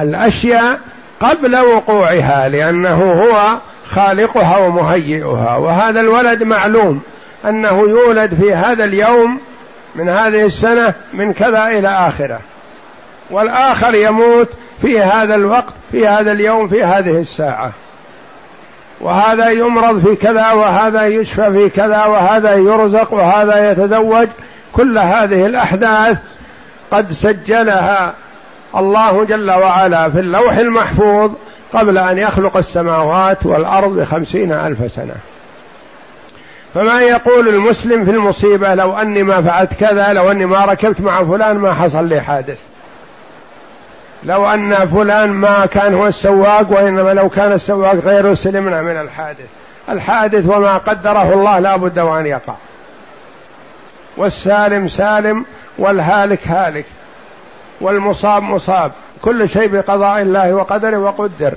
الأشياء قبل وقوعها لأنه هو خالقها ومهيئها. وهذا الولد معلوم أنه يولد في هذا اليوم من هذه السنة من كذا إلى آخرة. والآخر يموت في هذا الوقت في هذا اليوم في هذه الساعة. وهذا يمرض في كذا وهذا يشفى في كذا وهذا يرزق وهذا يتزوج. كل هذه الأحداث قد سجلها الله جل وعلا في اللوح المحفوظ قبل أن يخلق السماوات والأرض بخمسين ألف سنة. فما يقول المسلم في المصيبة لو أني ما فعلت كذا لو أني ما ركبت مع فلان ما حصل لي حادث. لو أن فلان ما كان هو السواق وإنما لو كان السواق غيره سلمنا من الحادث. الحادث وما قدره الله لا بد وأن يقع. والسالم سالم والهالك هالك والمصاب مصاب. كل شيء بقضاء الله وقدره وقدر.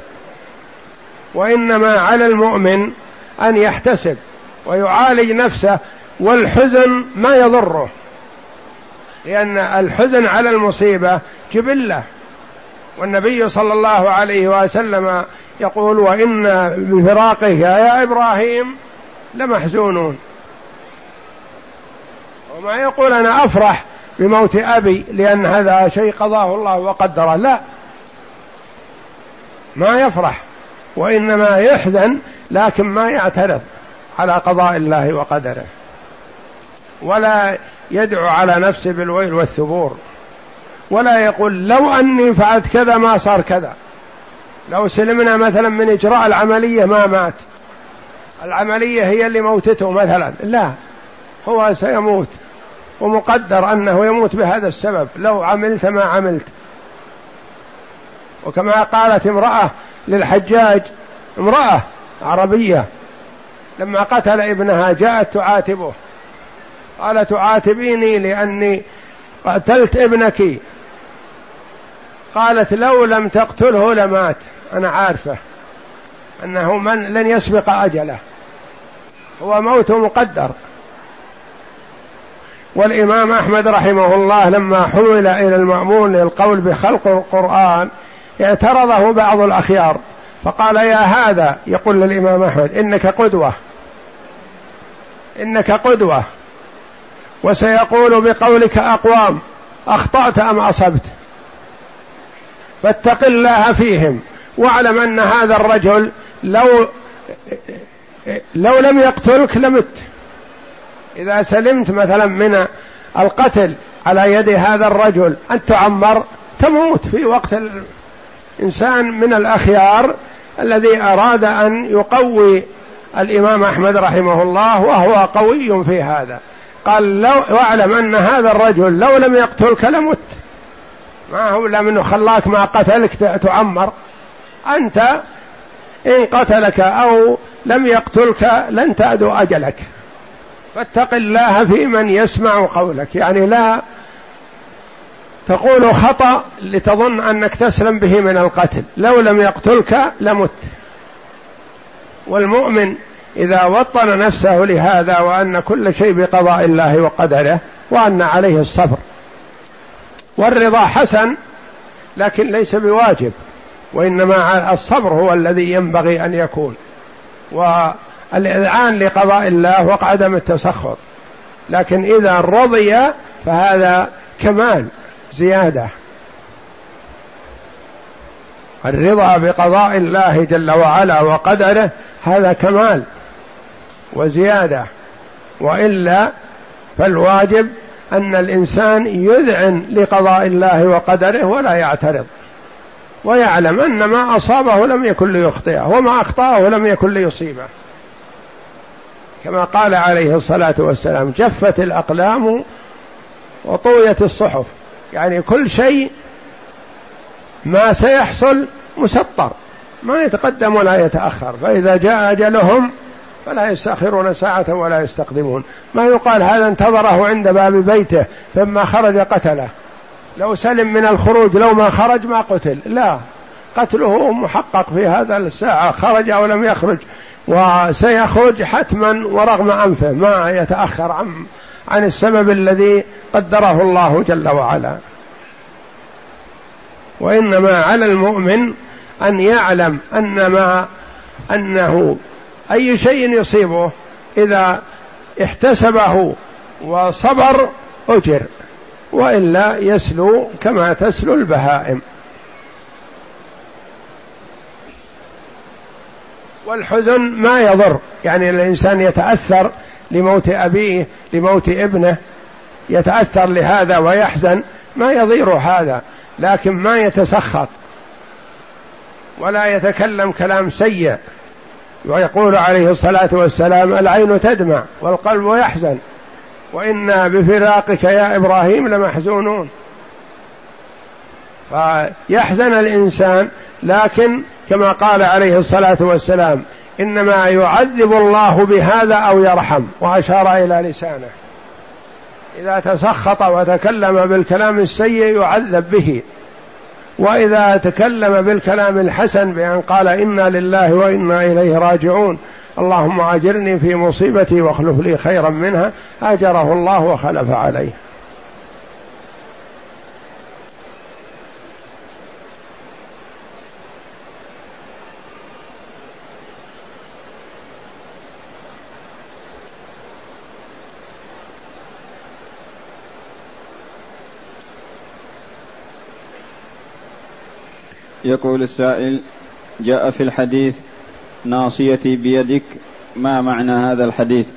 وإنما على المؤمن أن يحتسب. ويعالج نفسه والحزن ما يضره. لأن الحزن على المصيبة جبلة. والنبي صلى الله عليه وسلم يقول وإن بفراقه يا إبراهيم لمحزونون. وما يقول أنا أفرح بموت أبي لأن هذا شيء قضاه الله وقدره. لا. ما يفرح وإنما يحزن لكن ما يعترض. على قضاء الله وقدره. ولا يدعو على نفسه بالويل والثبور. ولا يقول لو أني فعلت كذا ما صار كذا. لو سلمنا مثلا من إجراء العملية ما مات. العملية هي اللي موتته مثلا. لا هو سيموت. ومقدر أنه يموت بهذا السبب. لو عملت ما عملت. وكما قالت امرأة للحجاج امرأة عربية. لما قتل ابنها جاءت تعاتبه. قال تعاتبيني لأني قتلت ابنك. قالت لو لم تقتله لمات. أنا عارفة أنه من لن يسبق أجله. هو موت مقدر. والإمام أحمد رحمه الله لما حول إلى المأمون للقول بخلق القرآن اعترضه بعض الأخيار. فقال يا هذا يقول للإمام أحمد إنك قدوة. إنك قدوة. وسيقول بقولك أقوام أخطأت أم أصبت؟ فاتق الله فيهم واعلم أن هذا الرجل لو لو لم يقتلك لمت. إذا سلمت مثلا من القتل على يد هذا الرجل أن تعمر تموت في وقت الانسان من الأخيار الذي أراد أن يقوي الإمام أحمد رحمه الله وهو قوي في هذا. قال لو واعلم أن هذا الرجل لو لم يقتلك لمت. ما هو منه خلاك ما قتلك تعمر أنت إن قتلك أو لم يقتلك لن تعدو أجلك. فاتق الله في من يسمع قولك. يعني لا تقول خطأ لتظن أنك تسلم به من القتل. لو لم يقتلك لمت. والمؤمن إذا وطن نفسه لهذا وأن كل شيء بقضاء الله وقدره وأن عليه الصبر. والرضا حسن لكن ليس بواجب وإنما الصبر هو الذي ينبغي أن يكون والإذعان لقضاء الله وعدم التسخط. لكن إذا رضي فهذا كمال زيادة. الرضا بقضاء الله جل وعلا وقدره هذا كمال وزيادة. وإلا فالواجب أن الإنسان يذعن لقضاء الله وقدره ولا يعترض. ويعلم أن ما أصابه لم يكن ليخطئه وما أخطأه لم يكن ليصيبه. كما قال عليه الصلاة والسلام جفت الأقلام وطويت الصحف. يعني كل شيء ما سيحصل مسطر. ما يتقدم ولا يتأخر. فإذا جاء أجلهم فلا يستأخرون ساعة ولا يستقدمون. ما يقال هذا انتظره عند باب بيته فما خرج قتله. لو سلم من الخروج لو ما خرج ما قتل. لا. قتله محقق في هذا الساعة. خرج أو لم يخرج. وسيخرج حتما ورغم أنفه. ما يتأخر عن عن السبب الذي قدره الله جل وعلا. وإنما على المؤمن أن يعلم أن ما أنه أي شيء يصيبه إذا احتسبه وصبر أجر وإلا يسلو كما تسلو البهائم. والحزن ما يضر يعني الإنسان يتأثر لموت أبيه لموت ابنه يتأثر لهذا ويحزن ما يضير هذا. لكن ما يتسخط ولا يتكلم كلام سيء. ويقول عليه الصلاة والسلام العين تدمع والقلب يحزن. وإنا بفراقك يا إبراهيم لمحزونون. فيحزن الإنسان لكن كما قال عليه الصلاة والسلام إنما يعذب الله بهذا أو يرحم. وأشار إلى لسانه. إذا تسخط وتكلم بالكلام السيء يعذب به. وإذا تكلم بالكلام الحسن بأن قال إنا لله وإنا إليه راجعون. اللهم أجرني في مصيبتي واخلف لي خيرا منها. أجره الله وخلف عليه. يقول السائل جاء في الحديث ناصيتي بيدك ما معنى هذا الحديث؟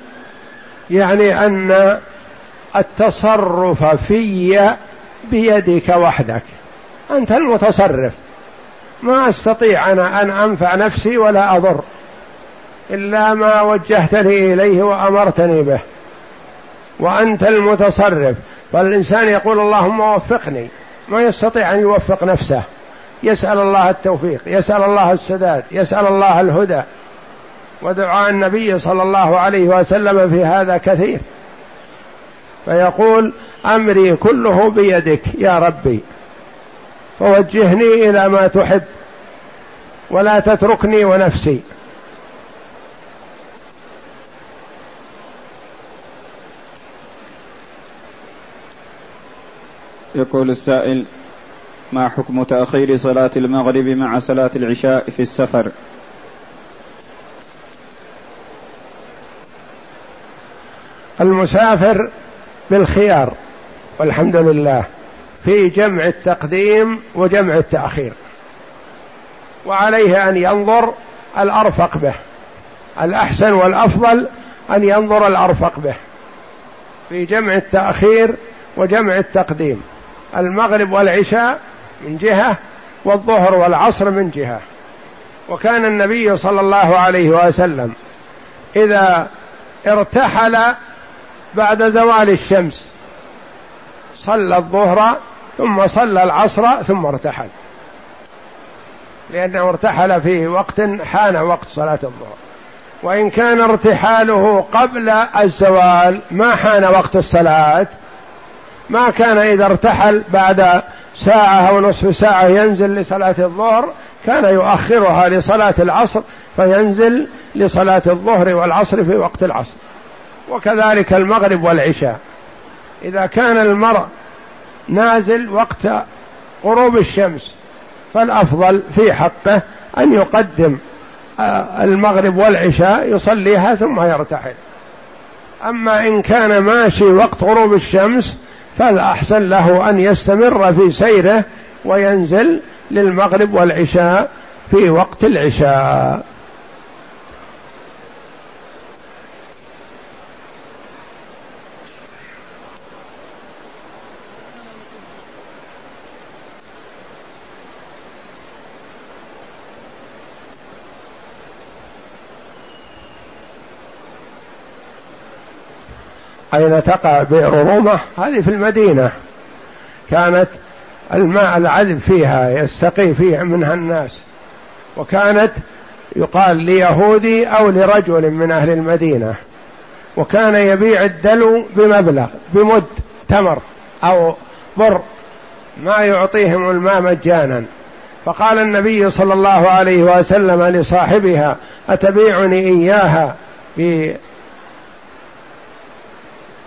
يعني أن التصرف في بيدك وحدك. أنت المتصرف. ما أستطيع أنا أن أنفع نفسي ولا أضر. إلا ما وجهتني إليه وأمرتني به. وأنت المتصرف. فالإنسان يقول اللهم وفقني. ما يستطيع أن يوفق نفسه. يسأل الله التوفيق يسأل الله السداد يسأل الله الهدى. ودعاء النبي صلى الله عليه وسلم في هذا كثير. فيقول أمري كله بيدك يا ربي. فوجهني إلى ما تحب ولا تتركني ونفسي. يقول السائل ما حكم تأخير صلاة المغرب مع صلاة العشاء في السفر؟ المسافر بالخيار والحمد لله في جمع التقديم وجمع التأخير. وعليه أن ينظر الأرفق به الأحسن والأفضل أن ينظر الأرفق به. في جمع التأخير وجمع التقديم المغرب والعشاء من جهة والظهر والعصر من جهة. وكان النبي صلى الله عليه وسلم إذا ارتحل بعد زوال الشمس صلى الظهر ثم صلى العصر ثم ارتحل. لأنه ارتحل في وقت حان وقت صلاة الظهر. وإن كان ارتحاله قبل الزوال ما حان وقت الصلاة ما كان إذا ارتحل بعد ساعة أو نصف ساعة ينزل لصلاة الظهر كان يؤخرها لصلاة العصر فينزل لصلاة الظهر والعصر في وقت العصر. وكذلك المغرب والعشاء. إذا كان المرء نازل وقت غروب الشمس فالأفضل في حقه أن يقدم آه، المغرب والعشاء يصليها ثم يرتحل. أما إن كان ماشي وقت غروب الشمس فالأحسن له أن يستمر في سيره وينزل للمغرب والعشاء في وقت العشاء. أين تقع بئر رومة؟ هذه في المدينة. كانت الماء العذب فيها يستقي فيه منها الناس. وكانت يقال ليهودي أو لرجل من أهل المدينة. وكان يبيع الدلو بمبلغ بمد تمر أو بر ما يعطيهم الماء مجانا. فقال النبي صلى الله عليه وسلم لصاحبها أتبيعني إياها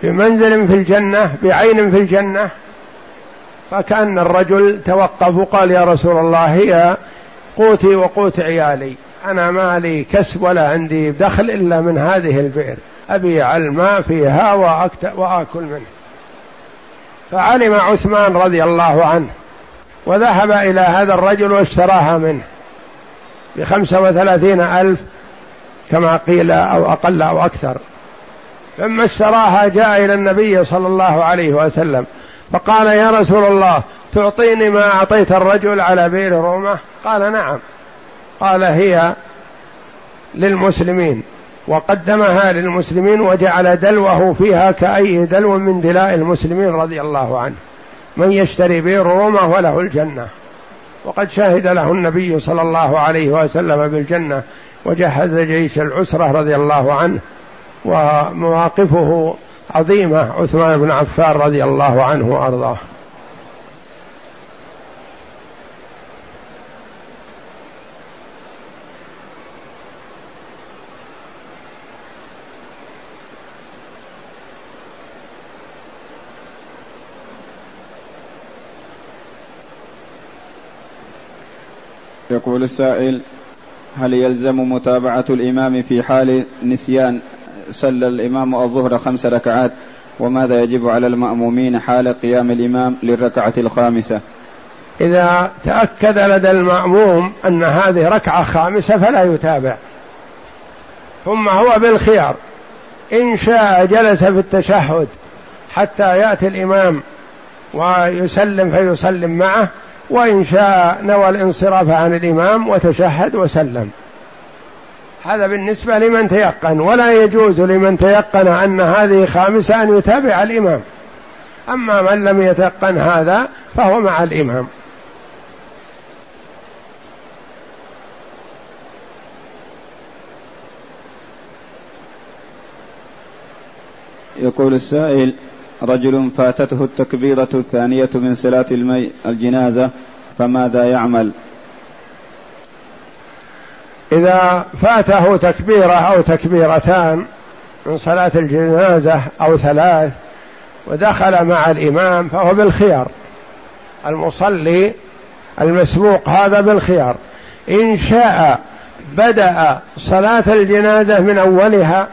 بمنزل في الجنة بعين في الجنة. فكأن الرجل توقف وقال يا رسول الله هي قوتي وقوت عيالي. أنا ما لي كسب ولا عندي دخل إلا من هذه البئر. أبيع الماء فيها وآكل منه فعلم عثمان رضي الله عنه وذهب إلى هذا الرجل واشتراها منه. بخمسة وثلاثين ألف كما قيل أو أقل أو أكثر. لما اشتراها جاء إلى النبي صلى الله عليه وسلم فقال يا رسول الله تعطيني ما أعطيت الرجل على بئر رومة قال نعم. قال هي للمسلمين وقدمها للمسلمين وجعل دلوه فيها كأي دلو من دلاء المسلمين رضي الله عنه. من يشتري بئر رومة وله الجنة. وقد شهد له النبي صلى الله عليه وسلم بالجنة وجهز جيش العسرة رضي الله عنه. ومواقفه عظيمة. عثمان بن عفان رضي الله عنه وأرضاه. يقول السائل هل يلزم متابعة الإمام في حال نسيان صلى الإمام الظهر خمس ركعات وماذا يجب على المأمومين حال قيام الإمام للركعة الخامسة؟ إذا تأكد لدى المأموم أن هذه ركعة خامسة فلا يتابع. ثم هو بالخيار. إن شاء جلس في التشهد حتى يأتي الإمام ويسلم فيسلم معه وإن شاء نوى الانصراف عن الإمام وتشهد وسلم. هذا بالنسبة لمن تيقن ولا يجوز لمن تيقن أن هذه خامسة أن يتابع الإمام. أما من لم يتقن هذا فهو مع الإمام. يقول السائل رجل فاتته التكبيرة الثانية من صلاة الجنازة فماذا يعمل؟ إذا فاته تكبيرة أو تكبيرتان من صلاة الجنازة أو ثلاث ودخل مع الإمام فهو بالخيار. المصلي المسبوق هذا بالخيار. إن شاء بدأ صلاة الجنازة من أولها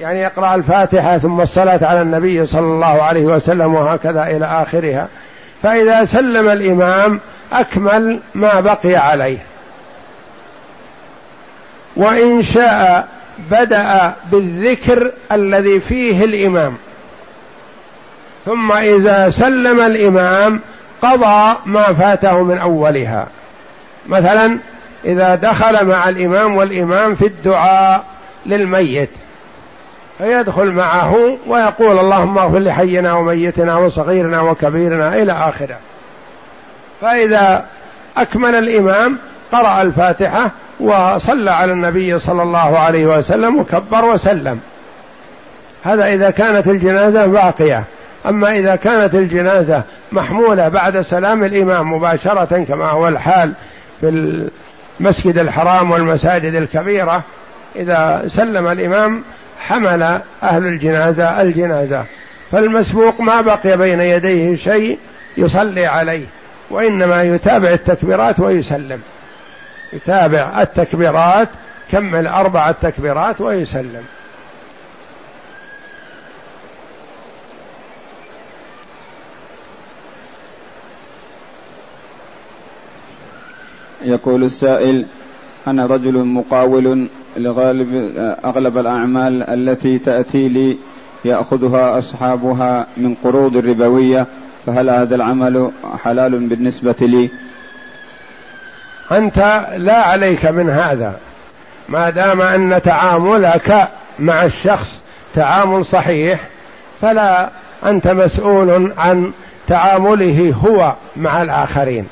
يعني يقرأ الفاتحة ثم الصلاة على النبي صلى الله عليه وسلم وهكذا إلى آخرها. فإذا سلم الإمام أكمل ما بقي عليه. وإن شاء بدأ بالذكر الذي فيه الإمام. ثم إذا سلم الإمام قضى ما فاته من أولها. مثلا إذا دخل مع الإمام والإمام في الدعاء للميت فيدخل معه ويقول اللهم اغفر لحينا وميتنا وصغيرنا وكبيرنا إلى آخره. فإذا أكمل الإمام قرأ الفاتحة وصلى على النبي صلى الله عليه وسلم وكبر وسلم. هذا إذا كانت الجنازة باقية. أما إذا كانت الجنازة محمولة بعد سلام الإمام مباشرة كما هو الحال في المسجد الحرام والمساجد الكبيرة إذا سلم الإمام حمل أهل الجنازة الجنازة. فالمسبوق ما بقي بين يديه شيء يصلي عليه وإنما يتابع التكبيرات ويسلم. يتابع التكبيرات كمل أربع تكبيرات ويسلم. يقول السائل أنا رجل مقاول لغالب أغلب الأعمال التي تأتي لي يأخذها أصحابها من قروض ربوية فهل هذا العمل حلال بالنسبة لي؟ أنت لا عليك من هذا. ما دام أن تعاملك مع الشخص تعامل صحيح فلا أنت مسؤول عن تعامله هو مع الآخرين.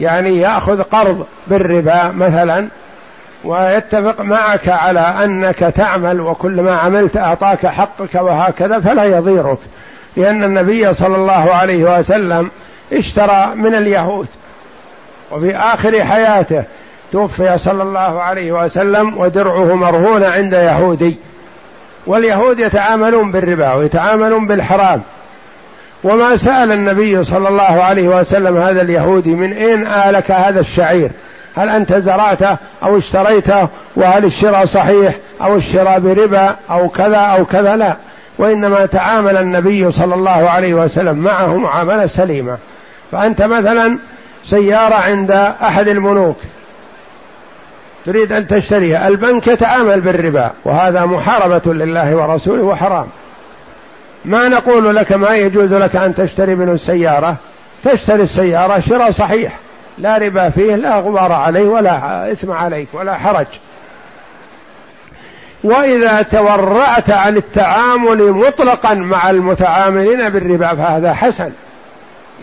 يعني يأخذ قرض بالربا مثلا ويتفق معك على أنك تعمل وكل ما عملت أعطاك حقك وهكذا فلا يضيرك. لأن النبي صلى الله عليه وسلم اشترى من اليهود. وفي آخر حياته توفي صلى الله عليه وسلم ودرعه مرهون عند يهودي. واليهود يتعاملون بالربا ويتعاملون بالحرام. وما سأل النبي صلى الله عليه وسلم هذا اليهودي من أين آلك هذا الشعير؟ هل أنت زرعته أو اشتريته؟ وهل الشراء صحيح أو الشراء بربا أو كذا أو كذا؟ لا. وإنما تعامل النبي صلى الله عليه وسلم معه معاملة سليمة. فأنت مثلا سيارة عند أحد الملوك. تريد أن تشتريها. البنك يتعامل بالربا وهذا محاربة لله ورسوله وحرام. ما نقول لك ما يجوز لك أن تشتري منه السيارة؟ تشتري السيارة شراء صحيح لا ربا فيه لا غبار عليه ولا إثم عليك ولا حرج. وإذا تورعت عن التعامل مطلقا مع المتعاملين بالربا فهذا حسن.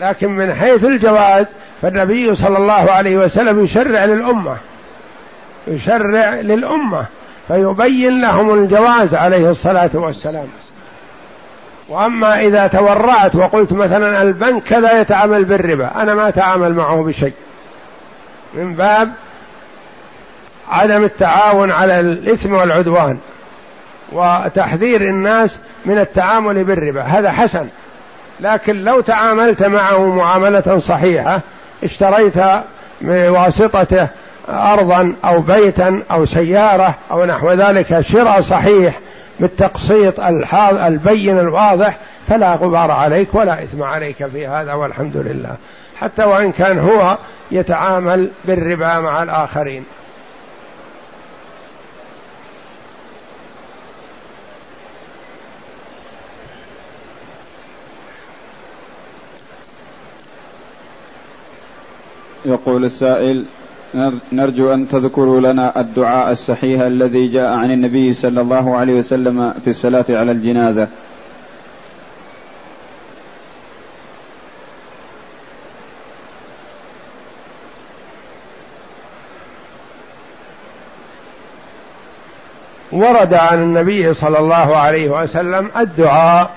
لكن من حيث الجواز فالنبي صلى الله عليه وسلم يشرع للأمة يشرع للأمة فيبين لهم الجواز عليه الصلاة والسلام. وأما إذا تورعت وقلت مثلا البنك كذا يتعامل بالربا أنا ما أتعامل معه بشيء. من باب عدم التعاون على الإثم والعدوان وتحذير الناس من التعامل بالربا هذا حسن. لكن لو تعاملت معه معاملة صحيحة اشتريت بواسطته ارضا أو بيتا أو سيارة أو نحو ذلك شراء صحيح بالتقسيط البين الواضح فلا غبار عليك ولا إثم عليك في هذا والحمد لله. حتى وإن كان هو يتعامل بالربا مع الآخرين. يقول السائل نرجو أن تذكروا لنا الدعاء الصحيح الذي جاء عن النبي صلى الله عليه وسلم في الصلاة على الجنازة. ورد عن النبي صلى الله عليه وسلم الدعاء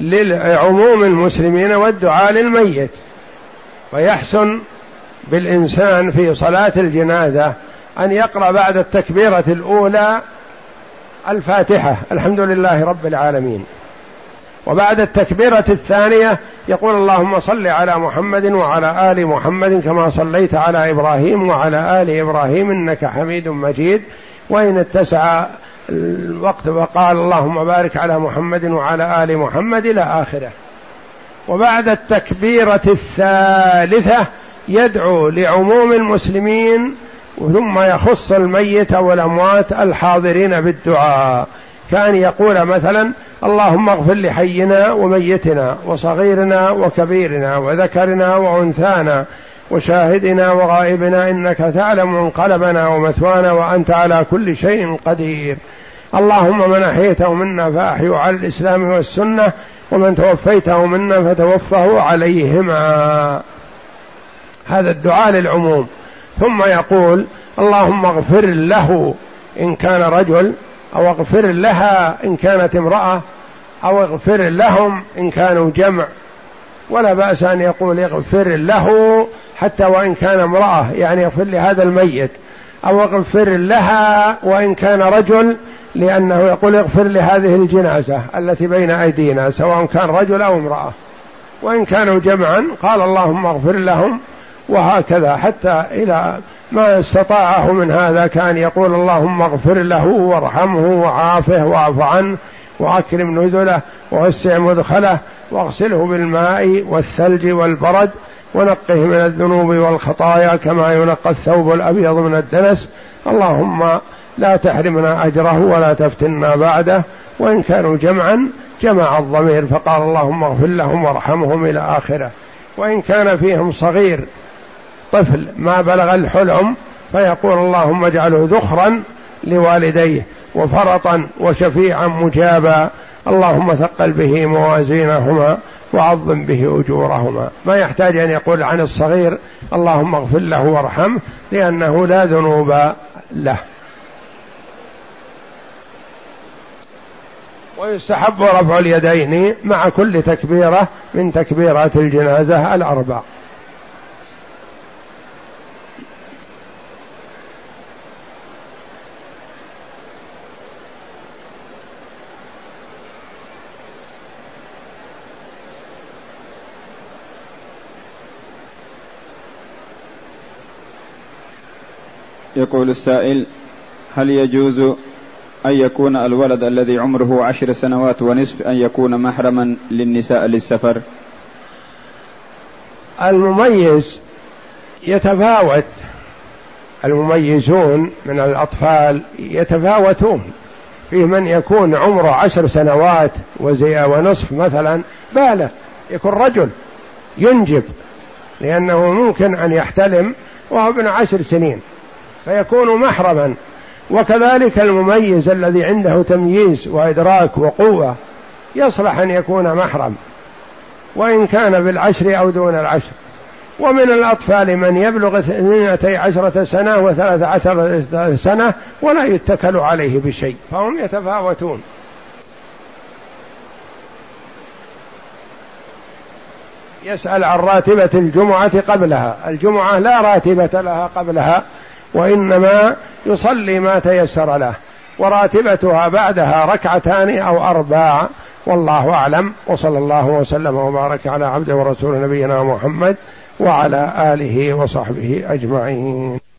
لعموم المسلمين والدعاء للميت ويحسن بالإنسان في صلاة الجنازة أن يقرأ بعد التكبيرة الأولى الفاتحة الحمد لله رب العالمين. وبعد التكبيرة الثانية يقول اللهم صل على محمد وعلى آل محمد كما صليت على إبراهيم وعلى آل إبراهيم إنك حميد مجيد. وإن اتسع الوقت وقال اللهم بارك على محمد وعلى آل محمد إلى آخره. وبعد التكبيرة الثالثة يدعو لعموم المسلمين ثم يخص الميت والأموات الحاضرين بالدعاء. كأن يقول مثلا اللهم اغفر لحينا وميتنا وصغيرنا وكبيرنا وذكرنا وأنثانا وشاهدنا وغائبنا إنك تعلم منقلبنا ومثوانا وأنت على كل شيء قدير. اللهم من أحييته منا فاحيه على الإسلام والسنة ومن توفيته منا فتوفه عليهما. هذا الدعاء للعموم. ثم يقول اللهم اغفر له إن كان رجل أو اغفر لها إن كانت امرأة أو اغفر لهم إن كانوا جمع. ولا بأس أن يقول اغفر له حتى وإن كان امرأة يعني اغفر لهذا الميت. أو اغفر لها وإن كان رجل لأنه يقول اغفر لهذه الجنازة التي بين أيدينا سواء كان رجل أو امرأة. وإن كانوا جمعا قال اللهم اغفر لهم وهكذا حتى إلى ما استطاعه من هذا كان يقول اللهم اغفر له وارحمه وعافه واعف عنه وأكرم نزله ووسع مدخله واغسله بالماء والثلج والبرد ونقه من الذنوب والخطايا كما ينقى الثوب الأبيض من الدنس. اللهم لا تحرمنا أجره ولا تفتنا بعده. وإن كانوا جمعا جمع الضمير فقال اللهم اغفر لهم وارحمهم إلى آخره. وإن كان فيهم صغير طفل ما بلغ الحلم فيقول اللهم اجعله ذخرا لوالديه وفرطا وشفيعا مجابا. اللهم ثقل به موازينهما وعظم به أجورهما. ما يحتاج أن يقول عن الصغير اللهم اغفر له وارحمه لأنه لا ذنوب له. ويستحب رفع اليدين مع كل تكبيرة من تكبيرات الجنازة الأربع. يقول السائل هل يجوز أن يكون الولد الذي عمره عشر سنوات ونصف أن يكون محرما للنساء للسفر؟ المميز يتفاوت المميزون من الأطفال يتفاوتون في من يكون عمره عشر سنوات وزي ونصف مثلا بالغ يكون رجل ينجب لأنه ممكن أن يحتلم وهو ابن عشر سنين. فيكون محرما. وكذلك المميز الذي عنده تمييز وإدراك وقوة يصلح أن يكون محرم. وإن كان بالعشر أو دون العشر. ومن الأطفال من يبلغ اثنتي عشرة سنة وثلاث عشرة سنة ولا يتكل عليه بشيء فهم يتفاوتون. يسأل عن راتبة الجمعة قبلها. الجمعة لا راتبة لها قبلها. وإنما يصلي ما تيسر له وراتبتها بعدها ركعتان أو أربع والله أعلم. وصلى الله وسلم وبارك على عبده ورسول نبينا محمد وعلى آله وصحبه أجمعين.